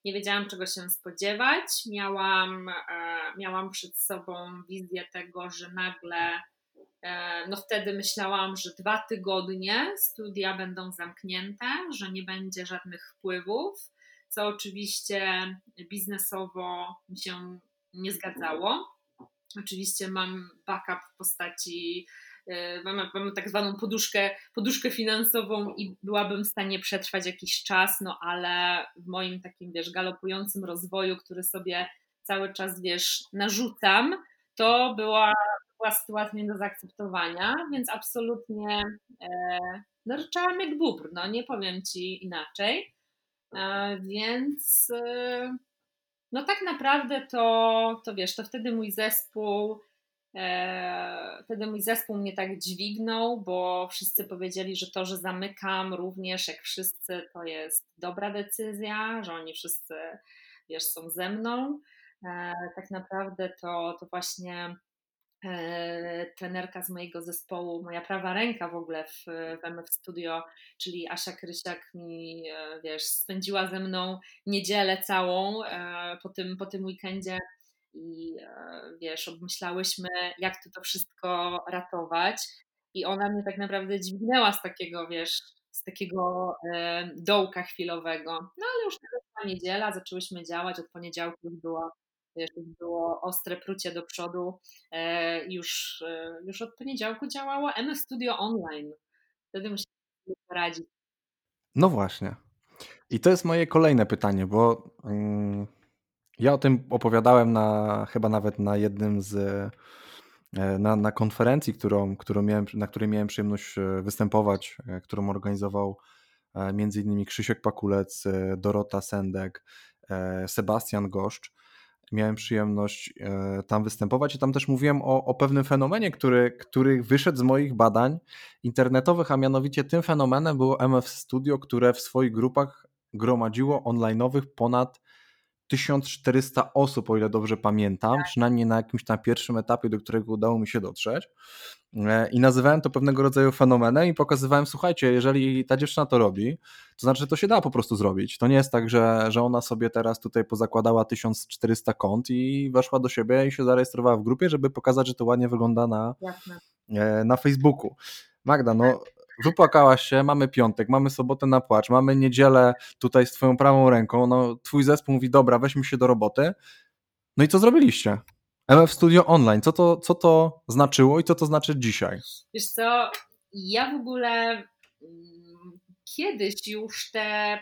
B: Nie wiedziałam, czego się spodziewać. Miałam, y, miałam przed sobą wizję tego, że nagle, no wtedy myślałam, że dwa tygodnie studia będą zamknięte, że nie będzie żadnych wpływów, co oczywiście biznesowo mi się nie zgadzało Oczywiście mam backup w postaci, e, mam, mam tak zwaną poduszkę, poduszkę finansową i byłabym w stanie przetrwać jakiś czas, no ale w moim takim, wiesz, galopującym rozwoju, który sobie cały czas, wiesz, narzucam, to była, była sytuacja nie do zaakceptowania, więc absolutnie e, no, jak bubr, no nie powiem Ci inaczej. E, więc e, no tak naprawdę to, to wiesz, to wtedy mój zespół, e, wtedy mój zespół mnie tak dźwignął, bo wszyscy powiedzieli, że to, że zamykam również jak wszyscy, to jest dobra decyzja, że oni wszyscy, wiesz, są ze mną. Tak naprawdę to, to właśnie trenerka z mojego zespołu, moja prawa ręka w ogóle w, w MF Studio, czyli Asia Krysiak mi, e, wiesz, spędziła ze mną niedzielę całą e, po tym, po tym weekendzie i wiesz, obmyślałyśmy, jak to, to wszystko ratować i ona mnie tak naprawdę dźwignęła z takiego, wiesz, z takiego dołka chwilowego. No ale już była niedziela, zaczęłyśmy działać, od poniedziałku już była wiesz, było ostre prucie do przodu. E, już, e, już od poniedziałku działało MS Studio Online. Wtedy musieliśmy poradzić.
A: No właśnie. I to jest moje kolejne pytanie, bo mm, ja o tym opowiadałem na, chyba nawet na jednym z e, na, na konferencji, którą, którą miałem, na której miałem przyjemność występować, którą organizował między innymi Krzysiek Pakulec, Dorota Sendek, Sebastian Goszcz miałem przyjemność e, tam występować i tam też mówiłem o, o pewnym fenomenie, który, który wyszedł z moich badań internetowych, a mianowicie tym fenomenem było MF Studio, które w swoich grupach gromadziło online'owych ponad 1400 osób, o ile dobrze pamiętam, tak. przynajmniej na jakimś tam pierwszym etapie, do którego udało mi się dotrzeć. E, I nazywałem to pewnego rodzaju fenomenem i pokazywałem, słuchajcie, jeżeli ta dziewczyna to robi, to znaczy, że to się da po prostu zrobić. To nie jest tak, że, że ona sobie teraz tutaj pozakładała 1400 kont i weszła do siebie i się zarejestrowała w grupie, żeby pokazać, że to ładnie wygląda na, e, na Facebooku. Magda, no wypłakałaś się, mamy piątek, mamy sobotę na płacz, mamy niedzielę tutaj z twoją prawą ręką, no twój zespół mówi, dobra, weźmy się do roboty. No i co zrobiliście? MF Studio Online, co to, co to znaczyło i co to znaczy dzisiaj?
B: Wiesz co, ja w ogóle mm, kiedyś już te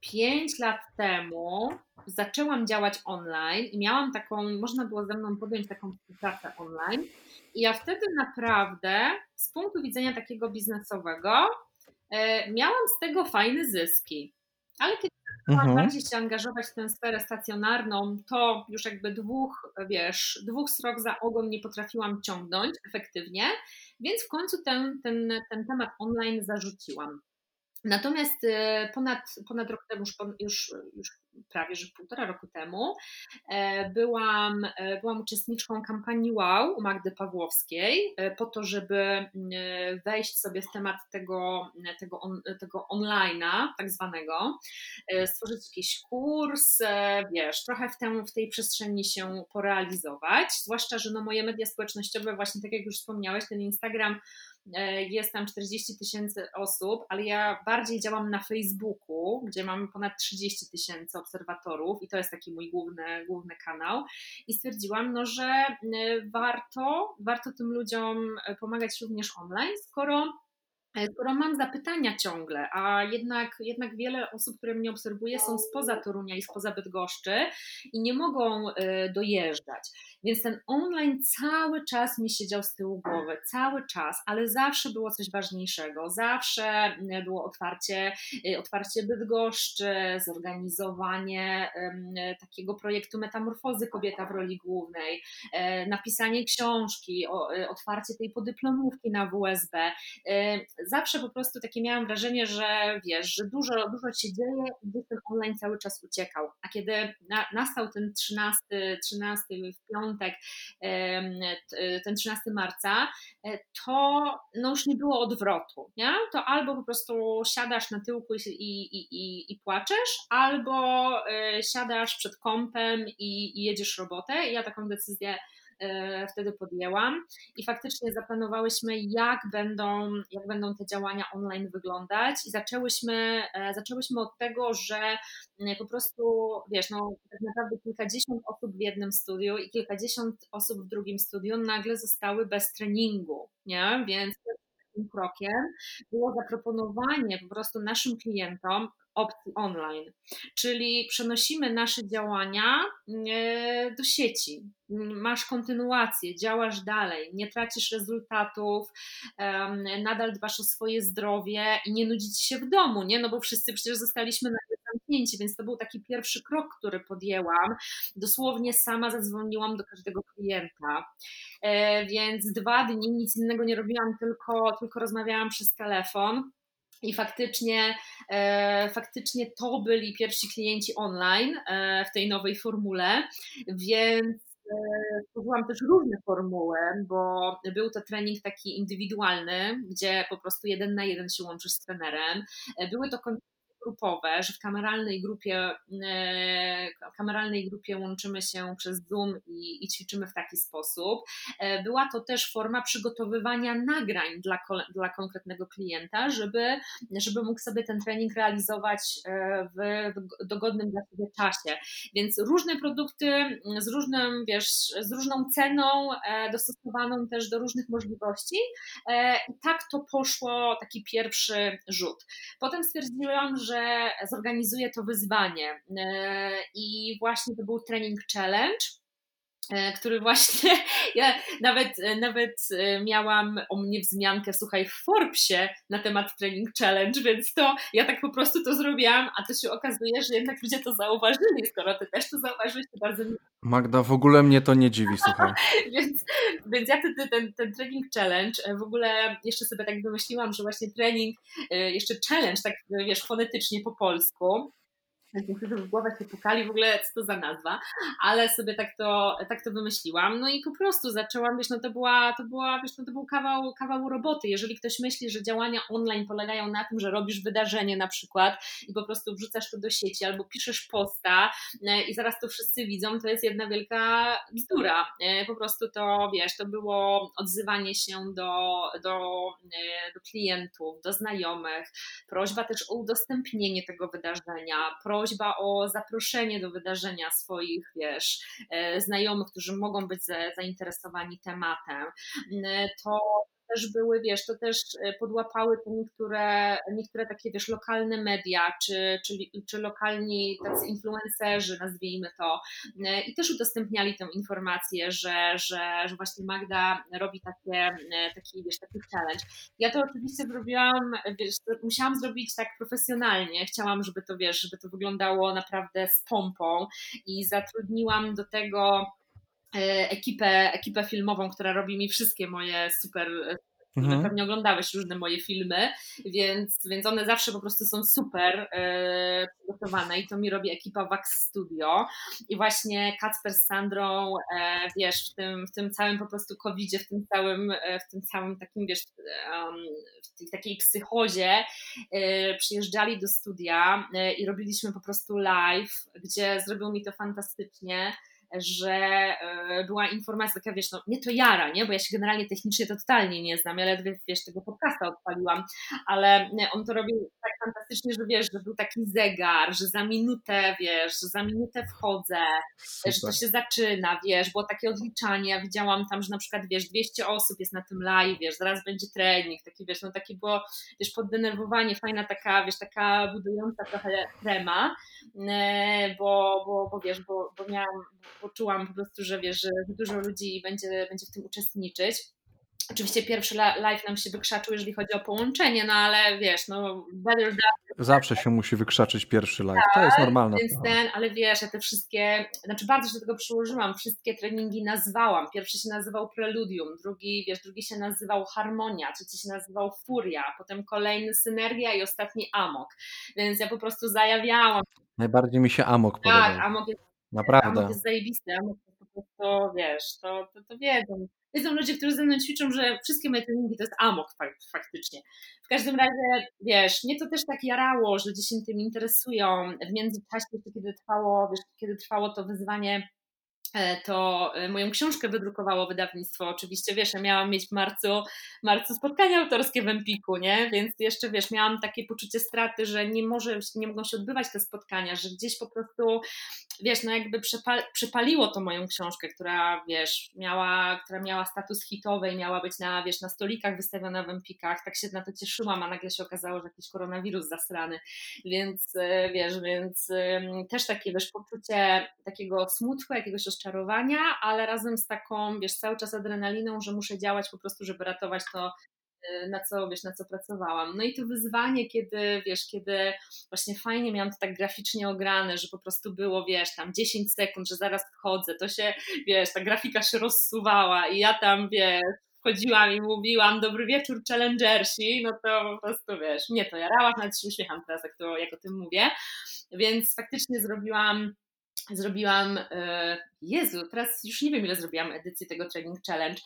B: 5 lat temu zaczęłam działać online i miałam taką, można było ze mną podjąć taką pracę online. I ja wtedy naprawdę z punktu widzenia takiego biznesowego e, miałam z tego fajne zyski. Ale kiedy zaczęłam mhm. bardziej się angażować w tę sferę stacjonarną, to już jakby dwóch, wiesz, dwóch srok za ogon nie potrafiłam ciągnąć efektywnie, Więc w końcu ten, ten, ten temat online zarzuciłam. Natomiast e, ponad, ponad rok temu, już, już, już prawie że półtora roku temu, e, byłam, e, byłam uczestniczką kampanii Wow u Magdy Pawłowskiej po to, żeby wejść sobie w temat tego, tego, on, tego online'a tak zwanego, stworzyć jakiś kurs, wiesz, trochę w, tym, w tej przestrzeni się porealizować, zwłaszcza, że no moje media społecznościowe, właśnie tak jak już wspomniałeś, ten Instagram E, jest tam 40 tysięcy osób, ale ja bardziej działam na Facebooku, gdzie mamy ponad 30 tysięcy obserwatorów i to jest taki mój główny, główny kanał. I stwierdziłam, no, że e, warto, warto tym ludziom e, pomagać również online, skoro skoro mam zapytania ciągle, a jednak, jednak wiele osób, które mnie obserwuje, są spoza Torunia i spoza Bydgoszczy i nie mogą dojeżdżać. Więc ten online cały czas mi siedział z tyłu głowy, cały czas, ale zawsze było coś ważniejszego. Zawsze mm, było otwarcie, y, otwarcie Bydgoszczy, zorganizowanie takiego projektu metamorfozy kobieta w roli głównej, e, napisanie książki, y, otwarcie tej podyplomówki na WSB. E, zawsze po prostu takie miałam wrażenie, że wiesz, że dużo, dużo się dzieje i ten online cały czas uciekał. A kiedy na, nastał ten 13, 13 w piątek, piątek, ten 13 marca, e, to no już nie było odwrotu. Nie? To albo po prostu siadasz na tyłku i, i, i, i płaczesz, albo e, siadasz przed kąpem i, i jedziesz robotę. I ja taką decyzję wtedy podjęłam i faktycznie zaplanowałyśmy, jak będą, jak będą te działania online wyglądać i zaczęłyśmy, e, zaczęłyśmy od tego, że mm, po prostu, wiesz, no tak naprawdę kilkadziesiąt osób w jednym studiu i kilkadziesiąt osób w drugim studiu nagle zostały bez treningu, nie? Więc takim krokiem było zaproponowanie po prostu naszym klientom opcji online, czyli przenosimy nasze działania e, do sieci. Masz kontynuację, działasz dalej, nie tracisz rezultatów, nadal dbasz o swoje zdrowie i nie nudzić się w domu, nie? No bo wszyscy przecież zostaliśmy na zamknięci, więc to był taki pierwszy krok, który podjęłam. Dosłownie sama zadzwoniłam do każdego klienta, e, więc dwa dni nic innego nie robiłam, tylko, tylko rozmawiałam przez telefon. I faktycznie, e, faktycznie to byli pierwsi klienci online e, w tej nowej formule, więc e, stworzyłam też różne formuły, bo był to trening taki indywidualny, gdzie po prostu jeden na jeden się łączysz z trenerem. E, były to grupowe, że w kameralnej grupie, e, kameralnej grupie łączymy się przez Zoom i, i ćwiczymy w taki sposób. E, była to też forma przygotowywania nagrań dla, dla konkretnego klienta, żeby, żeby mógł sobie ten trening realizować e, w dogodnym dla siebie czasie. Więc różne produkty z różnym, wiesz, z różną ceną, dostosowaną też do różnych możliwości. I tak to poszło, taki pierwszy rzut. Potem stwierdziłam, że że zorganizuję to wyzwanie. E, I właśnie to był trening challenge który właśnie ja nawet, nawet e, miałam o mnie wzmiankę, słuchaj, w Forbesie na temat Training Challenge, więc to ja tak po prostu to zrobiłam, a to się okazuje, że jednak ludzie to zauważyli, skoro ty też to zauważyłeś, to bardzo mi...
A: Magda, w ogóle mnie to nie dziwi, słuchaj.
B: więc, więc ja ten, ten, ten Training Challenge w ogóle jeszcze sobie tak wymyśliłam, że właśnie trening, jeszcze challenge, tak wiesz, fonetycznie po polsku, niektórzy w głowę się pukali w ogóle, co to za nazwa, ale sobie tak to, tak to wymyśliłam. No i po prostu zaczęłam, wiesz, no to była, to była, wiesz, no to był kawał, kawał roboty. Jeżeli ktoś myśli, że działania online polegają na tym, że robisz wydarzenie na przykład i po prostu wrzucasz to do sieci albo piszesz posta e, i zaraz to wszyscy widzą, to jest jedna wielka bzdura. E, po prostu to, wiesz, to było odzywanie się do, do, e, do klientów, do znajomych, prośba też o udostępnienie tego wydarzenia, prośba prośba o zaproszenie do wydarzenia swoich, wiesz, e, znajomych, którzy mogą być zainteresowani tematem, to też były, wiesz, to też e, podłapały to niektóre, niektóre takie, wiesz, lokalne media, czy, czy, czy lokalni tacy influencerzy, nazwijmy to, e, i też udostępniali tę informację, że, że, że właśnie Magda robi takie, e, taki, wiesz, taki challenge. Ja to oczywiście zrobiłam, wiesz, musiałam zrobić tak profesjonalnie, chciałam, żeby to, wiesz, żeby to wyglądało naprawdę z pompą i zatrudniłam do tego ekipę, ekipę filmową, która robi mi wszystkie moje super mhm. pewnie oglądałeś różne moje filmy, więc, więc one zawsze po prostu są super e, przygotowane i to mi robi ekipa Wax Studio i właśnie Kacper z Sandrą, e, wiesz, w tym, w tym całym po prostu covidzie, w tym całym, e, w tym całym takim, wiesz, um, w tej takiej psychozie e, przyjeżdżali do studia e, i robiliśmy po prostu live, gdzie zrobił mi to fantastycznie że e, była informacja taka, wiesz, no nie to jara, nie, bo ja się generalnie technicznie to totalnie nie znam, ja ledwie, wiesz, tego podcasta odpaliłam, ale on to robił tak fantastycznie, że wiesz, że był taki zegar, że za minutę, wiesz, że za minutę wchodzę, Super. że to się zaczyna, wiesz, było takie odliczanie, ja widziałam tam, że na przykład, wiesz, 200 osób jest na tym live, wiesz, zaraz będzie trening, taki, wiesz, no takie było, wiesz, poddenerwowanie, fajna taka, wiesz, taka budująca trochę trema, e, bo, bo, bo wiesz, bo, bo miałam, poczułam po prostu, że wiesz, że dużo ludzi będzie, będzie w tym uczestniczyć. Oczywiście pierwszy live nam się wykrzaczył, jeżeli chodzi o połączenie, no ale wiesz, no better
A: that. Zawsze się musi wykrzaczyć pierwszy live, tak, to jest normalne.
B: Więc ten, ale wiesz, ja te wszystkie, znaczy bardzo się do tego przyłożyłam, wszystkie treningi nazwałam. Pierwszy się nazywał Preludium, drugi, wiesz, drugi się nazywał Harmonia, trzeci się nazywał Furia, potem kolejny Synergia i ostatni Amok. Więc ja po prostu zajawiałam.
A: Najbardziej mi się Amok podobał.
B: Tak, Amok jest
A: Naprawdę.
B: Amok jest zajebisty, Amok po prostu, wiesz, to, to, to wiedzą. Wiedzą ludzie, którzy ze mną ćwiczą, że wszystkie moje treningi to jest amok faktycznie. W każdym razie, wiesz, mnie to też tak jarało, że ludzie się tym interesują. W międzyczasie, kiedy trwało, wiesz, kiedy trwało to wyzwanie to e, moją książkę wydrukowało wydawnictwo. Oczywiście, wiesz, ja miałam mieć w marcu, marcu spotkania autorskie w Empiku, nie? Więc jeszcze, wiesz, miałam takie poczucie straty, że nie, może, nie mogą się odbywać te spotkania, że gdzieś po prostu, wiesz, no jakby przepal, przepaliło to moją książkę, która, wiesz, miała, która miała status hitowej, miała być na, wiesz, na stolikach wystawiona w Empikach. Tak się na to cieszyłam, a nagle się okazało, że jakiś koronawirus zasrany. Więc, e, wiesz, więc też takie, wiesz, poczucie takiego smutku, jakiegoś rozczarowania, ale razem z taką, wiesz, cały czas adrenaliną, że muszę działać po prostu, żeby ratować to, y, na co, wiesz, na co pracowałam. No i to wyzwanie, kiedy, wiesz, kiedy właśnie fajnie miałam to tak graficznie ograne, że po prostu było, wiesz, tam 10 sekund, że zaraz wchodzę, to się, wiesz, ta grafika się rozsuwała i ja tam, wiesz, wchodziłam i mówiłam dobry wieczór challengersi, no to po prostu, wiesz, mnie to jarało, nawet się uśmiecham teraz, jak, to, jak o tym mówię, więc faktycznie zrobiłam zrobiłam, e, Jezu, teraz już nie wiem ile zrobiłam edycji tego Training Challenge,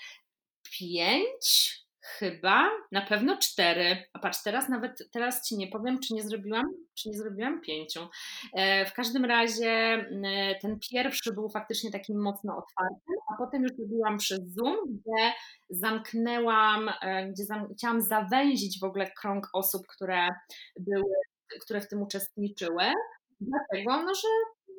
B: pięć? Chyba, na pewno cztery, a patrz, teraz nawet, teraz Ci nie powiem, czy nie zrobiłam, czy nie zrobiłam pięciu. E, w każdym razie e, ten pierwszy był faktycznie takim mocno otwartym, a potem już robiłam przez Zoom, gdzie zamknęłam, gdzie zam, chciałam zawęzić w ogóle krąg osób, które były, które w tym uczestniczyły, dlatego, no, że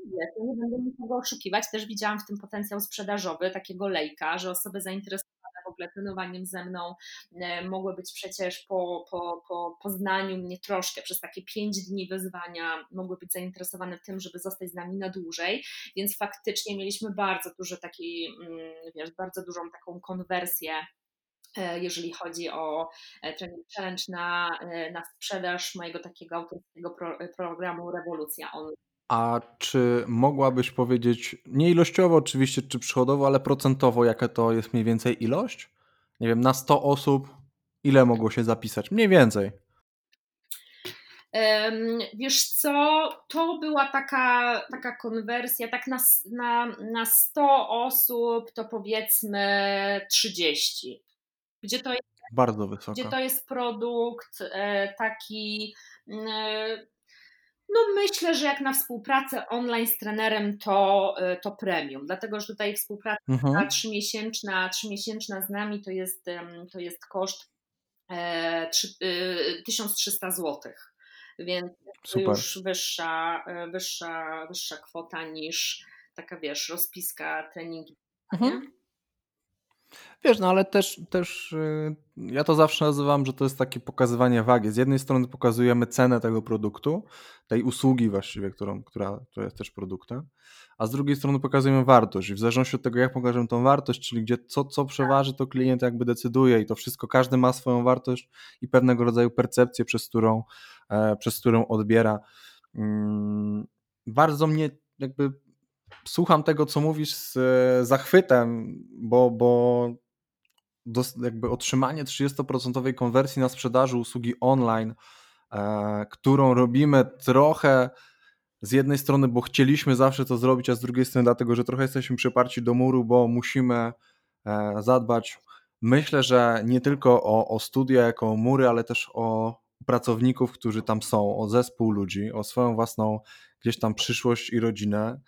B: ja nie będę nikogo oszukiwać, też widziałam w tym potencjał sprzedażowy takiego lejka, że osoby zainteresowane w ogóle trenowaniem ze mną e, mogły być przecież po, po, po poznaniu mnie troszkę przez takie pięć dni wyzwania, mogły być zainteresowane tym, żeby zostać z nami na dłużej, więc faktycznie mieliśmy bardzo duży taki, mm, wiesz, bardzo dużą taką konwersję e, jeżeli chodzi o e, Training Challenge na, na sprzedaż mojego takiego autorskiego pro, programu Rewolucja Online.
A: A czy mogłabyś powiedzieć, nie ilościowo oczywiście, czy przychodowo, ale procentowo, jaka to jest mniej więcej ilość? Nie wiem, na 100 osób, ile mogło się zapisać? Mniej więcej.
B: Wiesz co, to była taka, taka konwersja, tak na, na, na 100 osób to powiedzmy 30. Gdzie to jest,
A: Bardzo wysoko.
B: Gdzie to jest produkt e, taki mm, no myślę, że jak na współpracę online z trenerem to, e, to premium, dlatego że tutaj współpraca mhm. trzymiesięczna, trzymiesięczna z nami to jest, to jest koszt 1300 e, zł, więc Super. już wyższa, e, wyższa, wyższa kwota niż taka wiesz, rozpiska treningi. Mhm.
A: Wiesz, no ale też, też y, ja to zawsze nazywam, że to jest takie pokazywanie wagi. Z jednej strony pokazujemy cenę tego produktu, tej usługi właściwie, którą, która, która jest też produktem, a z drugiej strony pokazujemy wartość. I w zależności od tego, jak pokażemy tą wartość, czyli gdzie co, co przeważy, to klient jakby decyduje i to wszystko, każdy ma swoją wartość i pewnego rodzaju percepcję, przez którą, e, przez którą odbiera. Mm, bardzo mnie jakby słucham tego, co mówisz z zachwytem, bo, bo jakby otrzymanie 30% konwersji na sprzedaży usługi online, e, którą robimy trochę z jednej strony, bo chcieliśmy zawsze to zrobić, a z drugiej strony dlatego, że trochę jesteśmy przyparci do muru, bo musimy e, zadbać. Myślę, że nie tylko o, o studia jako o mury, ale też o pracowników, którzy tam są, o zespół ludzi, o swoją własną gdzieś tam przyszłość i rodzinę,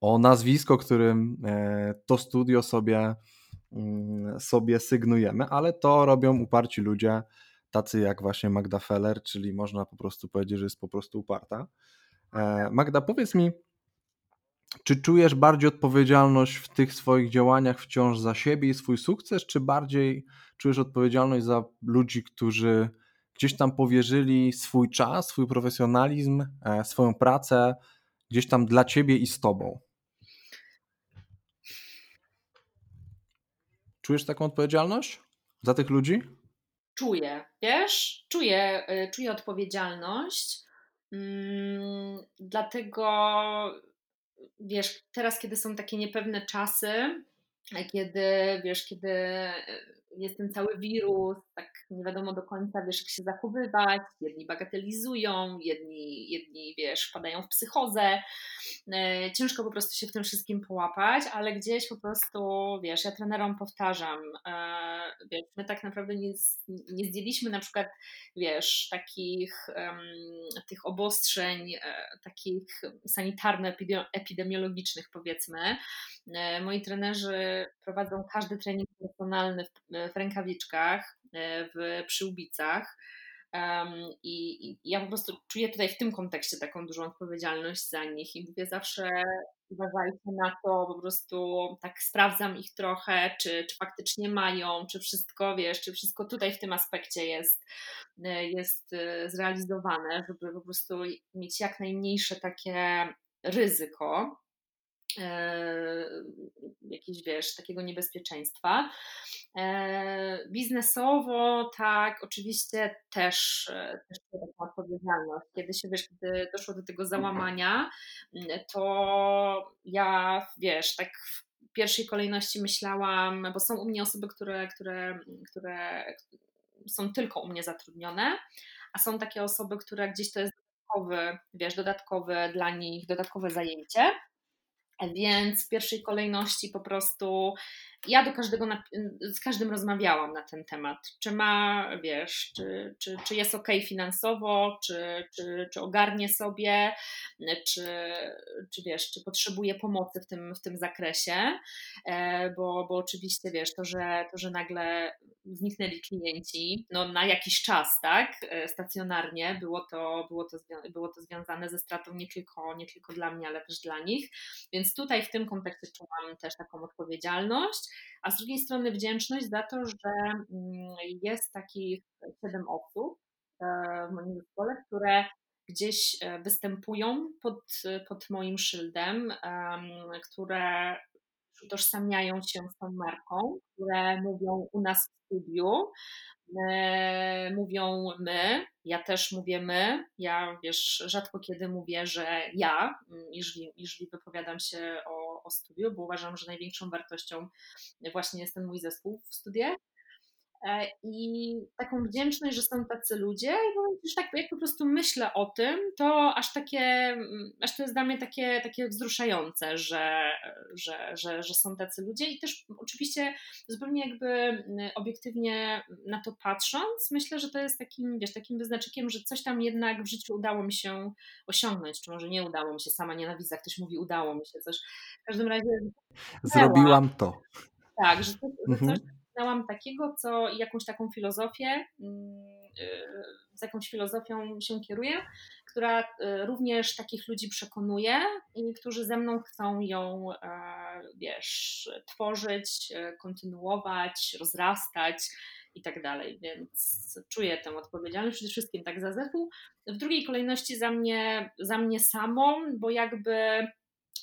A: o nazwisko, którym e, to studio sobie, mm, sobie sygnujemy, ale to robią uparci ludzie, tacy jak właśnie Magda Feller, czyli można po prostu powiedzieć, że jest po prostu uparta. E, Magda, powiedz mi, czy czujesz bardziej odpowiedzialność w tych swoich działaniach wciąż za siebie i swój sukces, czy bardziej czujesz odpowiedzialność za ludzi, którzy gdzieś tam powierzyli swój czas, swój profesjonalizm, e, swoją pracę gdzieś tam dla ciebie i z tobą? Czujesz taką odpowiedzialność za tych ludzi?
B: Czuję, wiesz, czuję, y, czuję odpowiedzialność. Mm, dlatego, wiesz, teraz, kiedy są takie niepewne czasy, kiedy, wiesz, kiedy jest ten cały wirus, tak nie wiadomo do końca, wiesz, jak się zachowywać, jedni bagatelizują, jedni, jedni wiesz, wpadają w psychozę, e, ciężko po prostu się w tym wszystkim połapać, ale gdzieś po prostu, wiesz, ja trenerom powtarzam, e, wiesz, my tak naprawdę nie, nie zdjęliśmy na przykład, wiesz, takich tych obostrzeń, e, takich sanitarno-epidemiologicznych powiedzmy. Moi trenerzy prowadzą każdy trening personalny w, w rękawiczkach, e, w przyłbicach. Um, i, I ja po prostu czuję tutaj w tym kontekście taką dużą odpowiedzialność za nich i mówię zawsze uważajcie na to, po prostu tak sprawdzam ich trochę, czy, czy faktycznie mają, czy wszystko, wiesz, czy wszystko tutaj w tym aspekcie jest, e, jest e, zrealizowane, żeby po prostu mieć jak najmniejsze takie ryzyko E, jakiegoś, wiesz, takiego niebezpieczeństwa. E, biznesowo, tak, oczywiście też, e, też taką odpowiedzialność. Kiedy się, wiesz, kiedy doszło do tego załamania, to ja, wiesz, tak w pierwszej kolejności myślałam, bo są u mnie osoby, które, które, które są tylko u mnie zatrudnione, a są takie osoby, które gdzieś to jest dodatkowy, wiesz, dodatkowe dla nich, dodatkowe zajęcie. Więc w pierwszej kolejności po prostu ja do każdego, z każdym rozmawiałam na ten temat. Czy ma, wiesz, czy, czy, czy jest ok finansowo, czy, czy, czy ogarnie sobie, czy, czy wiesz, czy potrzebuje pomocy w tym, w tym zakresie, e, bo, bo oczywiście wiesz, to że, to, że nagle zniknęli klienci, no na jakiś czas, tak, e, stacjonarnie, było to, było to, było to związane ze stratą nie tylko, nie tylko dla mnie, ale też dla nich, więc tutaj w tym kontekście czułam też taką odpowiedzialność, a z drugiej strony wdzięczność za to, że mm, jest takich siedem osób e, w moim zespole, które gdzieś e, występują pod, pod moim szyldem, które utożsamiają się z tą marką, które mówią u nas w studiu, e, mówią my, ja też mówię my, ja wiesz, rzadko kiedy mówię, że ja, jeżeli, jeżeli wypowiadam się o o studiu, bo uważam, że największą wartością właśnie jest ten mój zespół w studiach. E, I taką wdzięczność, że są tacy ludzie, i już tak jak po prostu myślę o tym, to aż takie, mm, aż to jest dla mnie takie, takie wzruszające, że, że, że, że są tacy ludzie i też oczywiście zupełnie jakby mm, obiektywnie na to patrząc, myślę, że to jest takim, wiesz, takim wyznaczykiem, że coś tam jednak w życiu udało mi się osiągnąć, czy może nie udało mi się, sama nienawidzę, jak ktoś mówi udało mi się coś. W każdym razie...
A: Zrobiłam to.
B: Tak, że, to, że coś mhm poznałam takiego, co jakąś taką filozofię, mm, y, z jakąś filozofią się kieruję, która y, również takich ludzi przekonuje i którzy ze mną chcą ją, e, wiesz, tworzyć, e, kontynuować, rozrastać i tak dalej. Więc czuję tę odpowiedzialność przede wszystkim tak za zespół. W drugiej kolejności za mnie, za mnie samą, bo jakby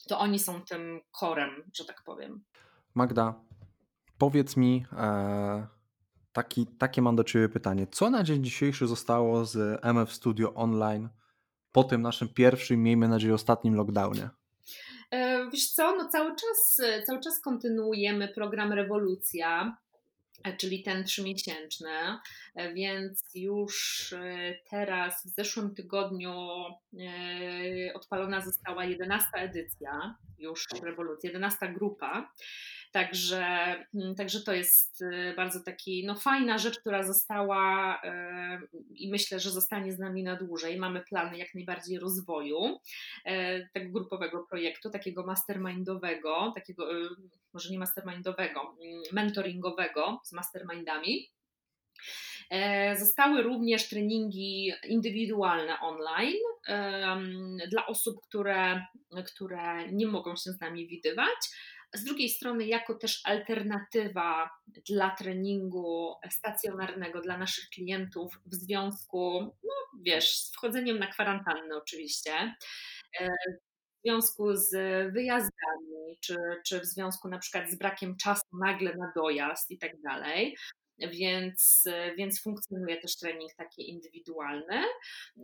B: to oni są tym korem, że tak powiem.
A: Magda, Powiedz mi, e, taki, takie mam do Ciebie pytanie. Co na dzień dzisiejszy zostało z MF Studio Online po tym naszym pierwszym, miejmy nadzieję, ostatnim lockdownie?
B: E, wiesz co, no cały czas, cały czas kontynuujemy program Rewolucja. czyli ten trzymiesięczny, więc już teraz w zeszłym tygodniu odpalona została 11 edycja już rewolucji, 11 grupa. Także, mm, także to jest y, bardzo taki, no fajna rzecz, która została y, i myślę, że zostanie z nami na dłużej. Mamy plany jak najbardziej rozwoju y, tego grupowego projektu, takiego mastermindowego, takiego, może nie mastermindowego, mm, mentoringowego z mastermindami. E, zostały również treningi indywidualne online dla osób, które, które nie mogą się z nami widywać z drugiej strony, jako też alternatywa dla treningu stacjonarnego dla naszych klientów w związku, no wiesz, z wchodzeniem na kwarantannę oczywiście, e, w związku z wyjazdami, czy, czy w związku na przykład z brakiem czasu nagle na dojazd i tak dalej więc, więc funkcjonuje też trening taki indywidualny.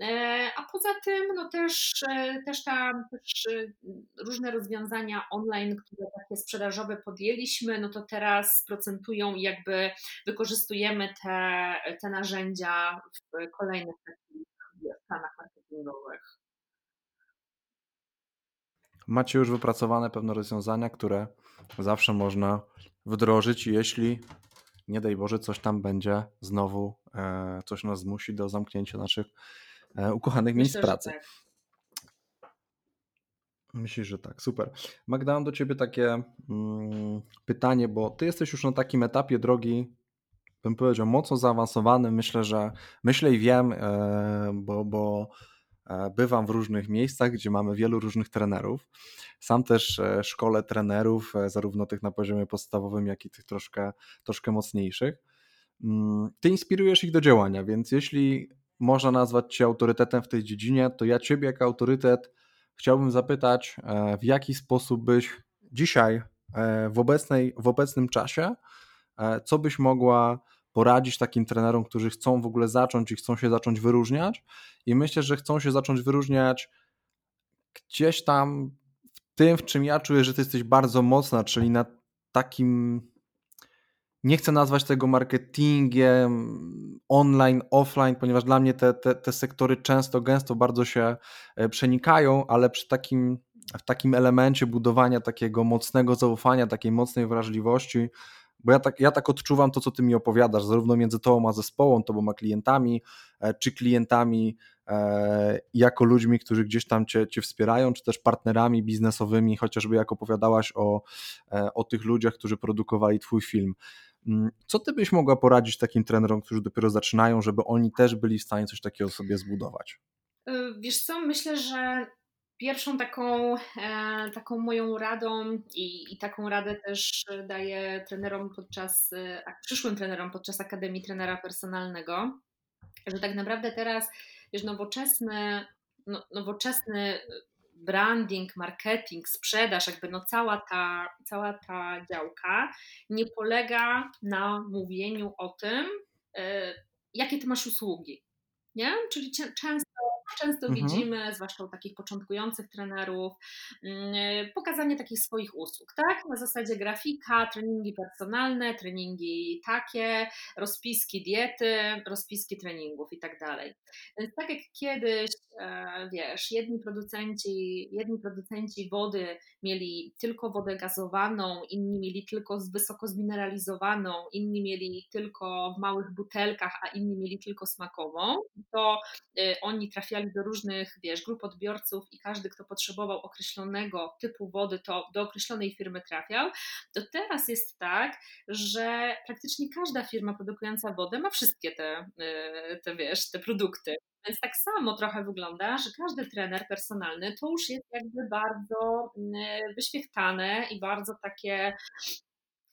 B: E, a poza tym, no też, e, też, ta, też e, różne rozwiązania online, które takie sprzedażowe podjęliśmy, no to teraz procentują i jakby wykorzystujemy te, te narzędzia w kolejnych takich planach marketingowych.
A: Macie już wypracowane pewne rozwiązania, które zawsze można wdrożyć, jeśli nie daj Boże, coś tam będzie znowu, e, coś nas zmusi do zamknięcia naszych e, ukochanych Myślę, miejsc pracy. Tak. Myślisz, że tak, super. Magda, mam do Ciebie takie mm, pytanie, bo Ty jesteś już na takim etapie drogi, bym powiedział, mocno zaawansowanym. Myślę, że myślę i wiem, e, bo, bo bywam w różnych miejscach, gdzie mamy wielu różnych trenerów. Sam też e, szkole trenerów, e, zarówno tych na poziomie podstawowym, jak i tych troszkę, troszkę mocniejszych. Mm, ty inspirujesz ich do działania, więc jeśli można nazwać Cię autorytetem w tej dziedzinie, to ja Ciebie jako autorytet chciałbym zapytać, w jaki sposób byś dzisiaj, w, obecnej, w obecnym czasie, co byś mogła poradzić takim trenerom, którzy chcą w ogóle zacząć i chcą się zacząć wyróżniać. I myślę, że chcą się zacząć wyróżniać gdzieś tam w tym, w czym ja czuję, że ty jesteś bardzo mocna, czyli na takim. Nie chcę nazwać tego marketingiem online, offline, ponieważ dla mnie te, te, te sektory często, gęsto bardzo się e, przenikają, ale przy takim, w takim elemencie budowania takiego mocnego zaufania, takiej mocnej wrażliwości, bo ja tak, ja tak odczuwam to, co ty mi opowiadasz, zarówno między tobą a zespołem, tobą a klientami, e, czy klientami e, jako ludźmi, którzy gdzieś tam cię, cię wspierają, czy też partnerami biznesowymi, chociażby jak opowiadałaś o, e, o tych ludziach, którzy produkowali twój film. Mm, co ty byś mogła poradzić takim trenerom, którzy dopiero zaczynają, żeby oni też byli w stanie coś takiego sobie zbudować?
B: Wiesz co, myślę, że Pierwszą taką, e, taką moją radą i, i, taką radę też daję trenerom podczas, e, przyszłym trenerom podczas Akademii Trenera Personalnego, że tak naprawdę teraz wiesz, nowoczesny, no, nowoczesny branding, marketing, sprzedaż, jakby no cała ta, cała ta działka nie polega na mówieniu o tym, e, jakie ty masz usługi. Nie? Czyli często często mhm. widzimy, zwłaszcza u takich początkujących trenerów, mm, pokazanie takich swoich usług, tak? Na zasadzie grafika, treningi personalne, treningi takie, rozpiski diety, rozpiski treningów i tak dalej. Więc tak jak kiedyś, e, wiesz, jedni producenci, jedni producenci wody mieli tylko wodę gazowaną, inni mieli tylko wysoko zmineralizowaną, inni mieli tylko w małych butelkach, a inni mieli tylko smakową, to e, oni trafiali do różnych, wiesz, grup odbiorców i każdy, kto potrzebował określonego typu wody, to do określonej firmy trafiał, to teraz jest tak, że praktycznie każda firma produkująca wodę ma wszystkie te, y, te wiesz, te produkty. Więc tak samo trochę wygląda, że każdy trener personalny to już jest jakby bardzo y, wyświechtane i bardzo takie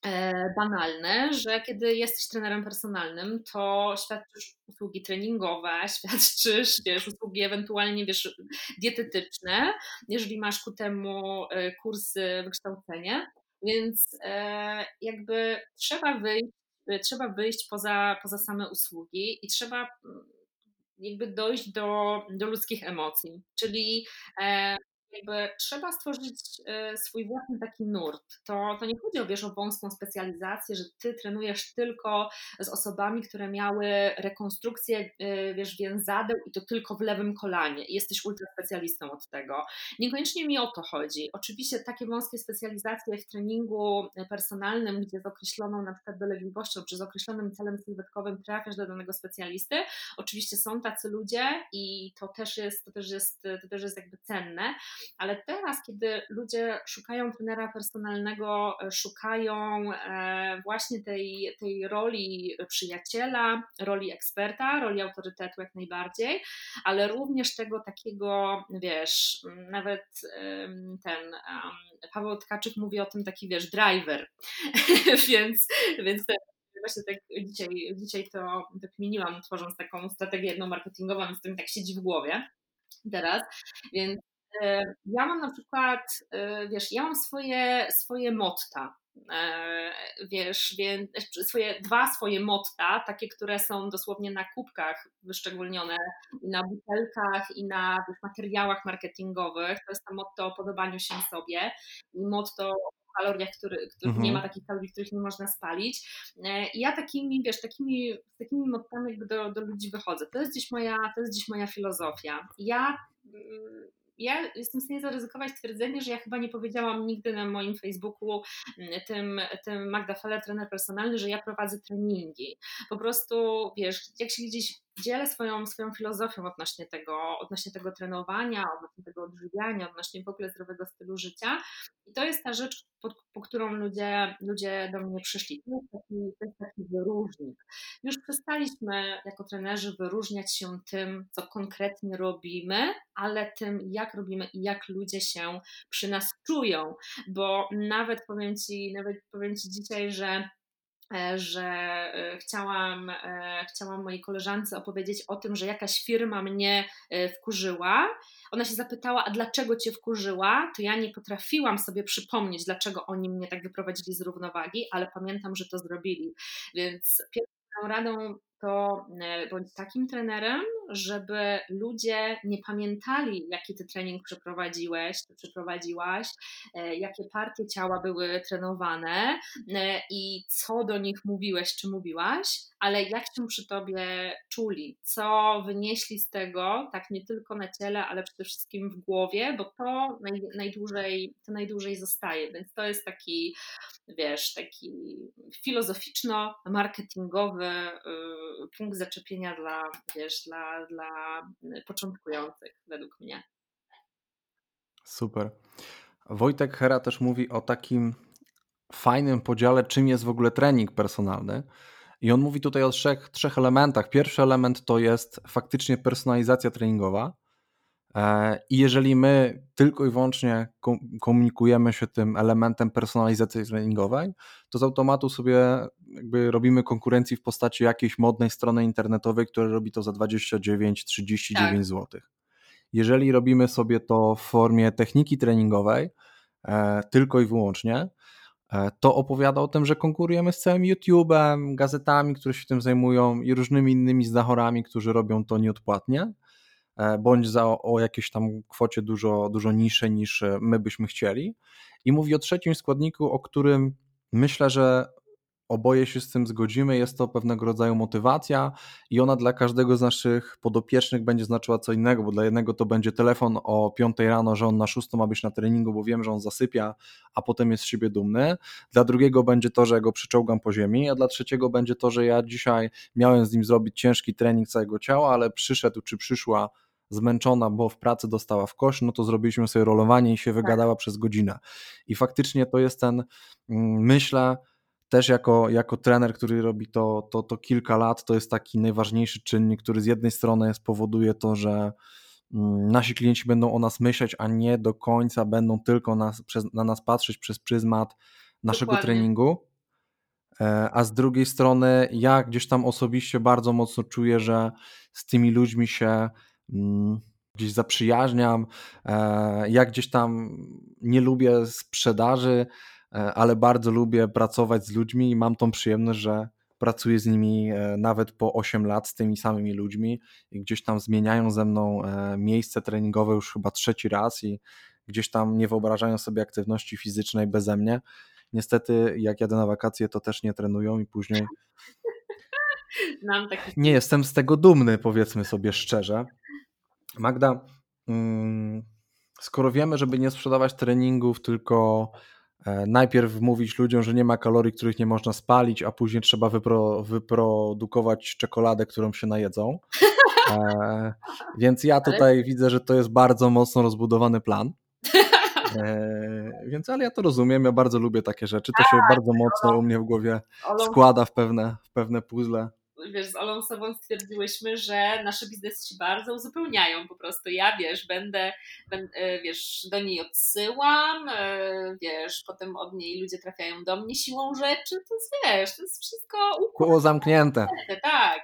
B: E, banalne, że kiedy jesteś trenerem personalnym, to świadczysz usługi treningowe, świadczysz wiesz, usługi ewentualnie wiesz, dietetyczne, jeżeli masz ku temu e, kursy wykształcenia, więc e, jakby trzeba wyjść, trzeba wyjść poza, poza same usługi i trzeba mm, jakby dojść do, do ludzkich emocji, czyli jakby trzeba stworzyć e, swój własny taki nurt. To, to nie chodzi o, wiesz, o wąską specjalizację, że ty trenujesz tylko z osobami, które miały rekonstrukcję, e, wiesz, więzadeł i to tylko w lewym kolanie jesteś ultraspecjalistą od tego. Niekoniecznie mi o to chodzi. Oczywiście takie wąskie specjalizacje w treningu personalnym, gdzie z określoną na przykład dolegliwością czy z określonym celem sylwetkowym trafiasz do danego specjalisty, oczywiście są tacy ludzie i to też jest, to też jest, to też jest jakby cenne, ale teraz, kiedy ludzie szukają trenera personalnego, e, szukają e, właśnie tej, tej roli przyjaciela, roli eksperta, roli autorytetu jak najbardziej, ale również tego takiego, wiesz, nawet ten Paweł Tkaczyk mówi o tym taki, wiesz, driver, więc, więc właśnie tak dzisiaj, dzisiaj to dokminiłam, tworząc taką strategię jedną marketingową, więc to mi tak siedzi w głowie teraz, więc ja mam na przykład, e, wiesz, ja mam swoje, swoje motta, e, wiesz, więc swoje, dwa swoje motta, takie, które są dosłownie na kubkach wyszczególnione, i na butelkach, i na wiesz, materiałach marketingowych. To jest to motto o podobaniu się sobie i motto o kaloriach, który, który mhm. nie ma takich kalorii, których nie można spalić. I ja takimi, wiesz, takimi, takimi mottami jakby do, do ludzi wychodzę. To jest gdzieś moja, to jest gdzieś moja filozofia. Ja mm, ja jestem w stanie zaryzykować twierdzenie, że ja chyba nie powiedziałam nigdy na moim Facebooku mm, tym, tym Magda Feller, trener personalny, że ja prowadzę treningi. Po prostu, wiesz, jak się gdzieś dzielę swoją, swoją filozofią odnośnie tego, odnośnie tego trenowania, odnośnie tego odżywiania, odnośnie w ogóle zdrowego stylu życia. I to jest ta rzecz, po, po którą ludzie, ludzie do mnie przyszli. To jest, taki, to jest taki wyróżnik. Już przestaliśmy jako trenerzy wyróżniać się tym, co konkretnie robimy, ale tym, jak robimy i jak ludzie się przy nas czują. Bo nawet powiem Ci, nawet powiem Ci dzisiaj, że że e, chciałam, e, chciałam mojej koleżance opowiedzieć o tym, że jakaś firma mnie wkurzyła. Ona się zapytała, a dlaczego cię wkurzyła? To ja nie potrafiłam sobie przypomnieć, dlaczego oni mnie tak wyprowadzili z równowagi, ale pamiętam, że to zrobili. Więc pierwszą radą to bądź takim trenerem, żeby ludzie nie pamiętali, jaki ty trening przeprowadziłeś, czy przeprowadziłaś, e, jakie partie ciała były trenowane e, i co do nich mówiłeś, czy mówiłaś, ale jak się przy tobie czuli, co wynieśli z tego, tak nie tylko na ciele, ale przede wszystkim w głowie, bo to naj, najdłużej, to najdłużej zostaje, więc to jest taki, wiesz, taki filozoficzno-marketingowy y, punkt zaczepienia dla, wiesz, dla dla, początkujących, według mnie.
A: Super. Wojtek Hera też mówi o takim fajnym podziale, czym jest w ogóle trening personalny. I on mówi tutaj o trzech, trzech elementach. Pierwszy element to jest faktycznie personalizacja treningowa. E, I jeżeli my tylko i wyłącznie komunikujemy się tym elementem personalizacji treningowej, to z automatu sobie jakby robimy konkurencji w postaci jakiejś modnej strony internetowej, która robi to za 29-39 tak. zł. Jeżeli robimy sobie to w formie techniki treningowej, e, tylko i wyłącznie, e, to opowiada o tym, że konkurujemy z całym YouTube'em, gazetami, które się tym zajmują i różnymi innymi znachorami, którzy robią to nieodpłatnie bądź za o jakiejś tam kwocie dużo, dużo niższej niż e, my byśmy chcieli. I mówi o trzecim składniku, o którym myślę, że oboje się z tym zgodzimy. Jest to pewnego rodzaju motywacja i ona dla każdego z naszych podopiecznych będzie znaczyła co innego, bo dla jednego to będzie telefon o 5 rano, że on na 6 ma być na treningu, bo wiem, że on zasypia, a potem jest z siebie dumny. Dla drugiego będzie to, że ja go przyczołgam po ziemi, a dla trzeciego będzie to, że ja dzisiaj miałem z nim zrobić ciężki trening całego ciała, ale przyszedł czy przyszła zmęczona, bo w pracy dostała w kosz, no to zrobiliśmy sobie rolowanie i się tak. wygadała tak. przez godzinę. I faktycznie to jest ten, mm, myślę, też jako, jako trener, który robi to, to, to kilka lat, to jest taki najważniejszy czynnik, który z jednej strony spowoduje to, że mm, nasi klienci będą o nas myśleć, a nie do końca będą tylko nas, przez, na nas patrzeć przez pryzmat naszego Dokładnie. treningu. E, a z drugiej strony, ja gdzieś tam osobiście bardzo mocno czuję, że z tymi ludźmi się gdzieś zaprzyjaźniam. E, ja gdzieś tam nie lubię sprzedaży, e, ale bardzo lubię pracować z ludźmi i mam tą przyjemność, że pracuję z nimi e, nawet po 8 lat z tymi samymi ludźmi i gdzieś tam zmieniają ze mną miejsce treningowe już chyba trzeci raz i gdzieś tam nie wyobrażają sobie aktywności fizycznej beze mnie. Niestety, jak jadę na wakacje, to też nie trenują i później. Nie jestem z tego dumny, powiedzmy sobie szczerze. Magda, mm, skoro wiemy, żeby nie sprzedawać treningów, tylko e, najpierw mówić ludziom, że nie ma kalorii, których nie można spalić, a później trzeba wypro, wyprodukować czekoladę, którą się najedzą. E, więc ja tutaj widzę, że to jest bardzo mocno rozbudowany plan. E, więc, ale ja to rozumiem, ja bardzo lubię takie rzeczy. To się tak, bardzo mocno no. u mnie w głowie składa w pewne, w pewne puzzle
B: wiesz, z Olą Sobą stwierdziłyśmy, że nasze biznesy się bardzo uzupełniają po prostu. Ja, wiesz, będę, będę wiesz, do niej odsyłam, e, wiesz, potem od niej ludzie trafiają do mnie siłą rzeczy, to jest, wiesz, to jest wszystko
A: Było zamknięte.
B: Tak.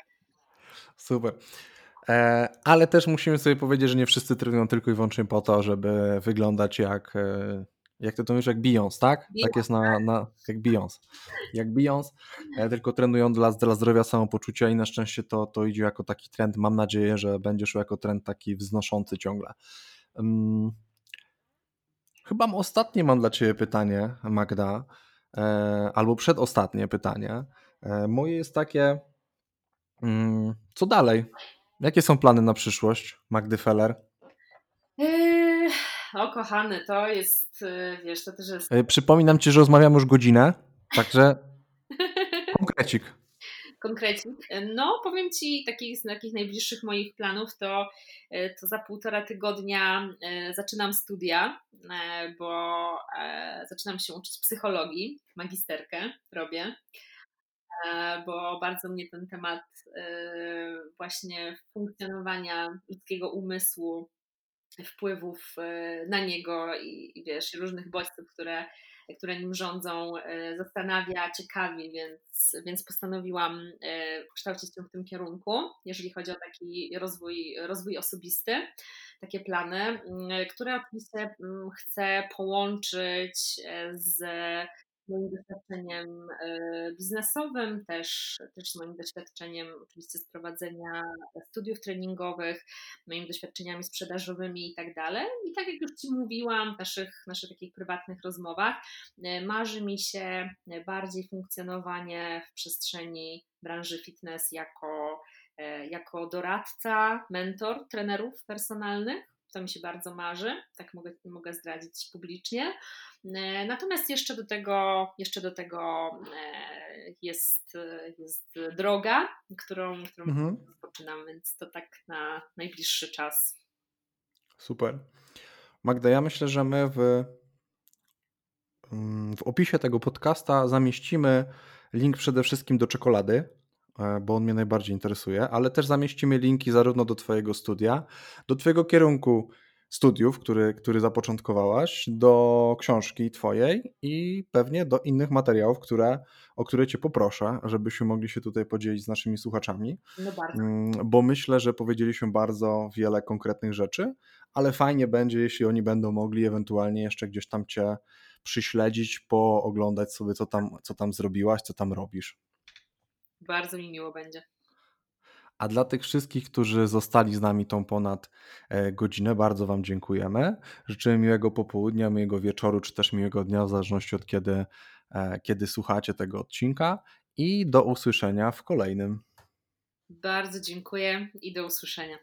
A: Super. E, ale też musimy sobie powiedzieć, że nie wszyscy trenują tylko i wyłącznie po to, żeby wyglądać jak e, jak ty to mówisz, jak Beyoncé, tak? Beyoncé. Tak jest na, na jak Beyoncé. Jak Beyoncé, e, tylko trenują dla, dla zdrowia, samopoczucia i na szczęście to, to idzie jako taki trend. Mam nadzieję, że będzie szło jako trend taki wznoszący ciągle. Um, chyba ostatnie mam dla ciebie pytanie, Magda, e, albo przedostatnie pytanie. E, moje jest takie, um, co dalej? Jakie są plany na przyszłość, Magdy Feller?
B: Yy, o kochany, to jest, y, wiesz, to też jest...
A: E, przypominam ci, że rozmawiamy już godzinę, także konkrecik.
B: Konkrecik. No, powiem Ci, takich, z takich najbliższych moich planów to, e, to za półtora tygodnia e, zaczynam studia, bo zaczynam się uczyć psychologii, magisterkę robię, bo bardzo mnie ten temat właśnie funkcjonowania ludzkiego umysłu wpływów e, na niego i, wiesz, różnych bodźców, które, które nim rządzą, e, zastanawia, ciekawi, więc, więc postanowiłam e, kształcić się w tym kierunku, jeżeli chodzi o taki rozwój, rozwój osobisty, takie plany, które oczywiście chcę połączyć z moim doświadczeniem e, biznesowym, też, też moim doświadczeniem oczywiście z prowadzenia studiów treningowych, moimi doświadczeniami sprzedażowymi i tak dalej. I tak jak już Ci mówiłam w naszych, naszych takich prywatnych rozmowach, e, marzy mi się bardziej funkcjonowanie w przestrzeni branży fitness jako, e, jako doradca, mentor trenerów personalnych to mi się bardzo marzy, tak mogę, mogę zdradzić publicznie. E, natomiast jeszcze do tego, jeszcze do tego e, jest, jest droga, którą, którą mhm. rozpoczynam, więc to tak na najbliższy czas.
A: Super. Magda, ja myślę, że my w, mm, w opisie tego podcasta zamieścimy link przede wszystkim do czekolady, bo on mnie najbardziej interesuje, ale też zamieścimy linki zarówno do Twojego studia, do Twojego kierunku studiów, który, który zapoczątkowałaś, do książki Twojej i pewnie do innych materiałów, które, o które Cię poproszę, żebyśmy mogli się tutaj podzielić z naszymi słuchaczami. No bardzo. Mm, bo myślę, że powiedzieliśmy bardzo wiele konkretnych rzeczy, ale fajnie będzie, jeśli oni będą mogli ewentualnie jeszcze gdzieś tam Cię przyśledzić, pooglądać sobie, co tam, co tam zrobiłaś, co tam robisz.
B: Bardzo mi miło będzie.
A: A dla tych wszystkich, którzy zostali z nami tą ponad e, godzinę, bardzo Wam dziękujemy. Życzymy miłego popołudnia, miłego wieczoru, czy też miłego dnia, w zależności od kiedy, e, kiedy słuchacie tego odcinka. I do usłyszenia w kolejnym.
B: Bardzo dziękuję i do usłyszenia.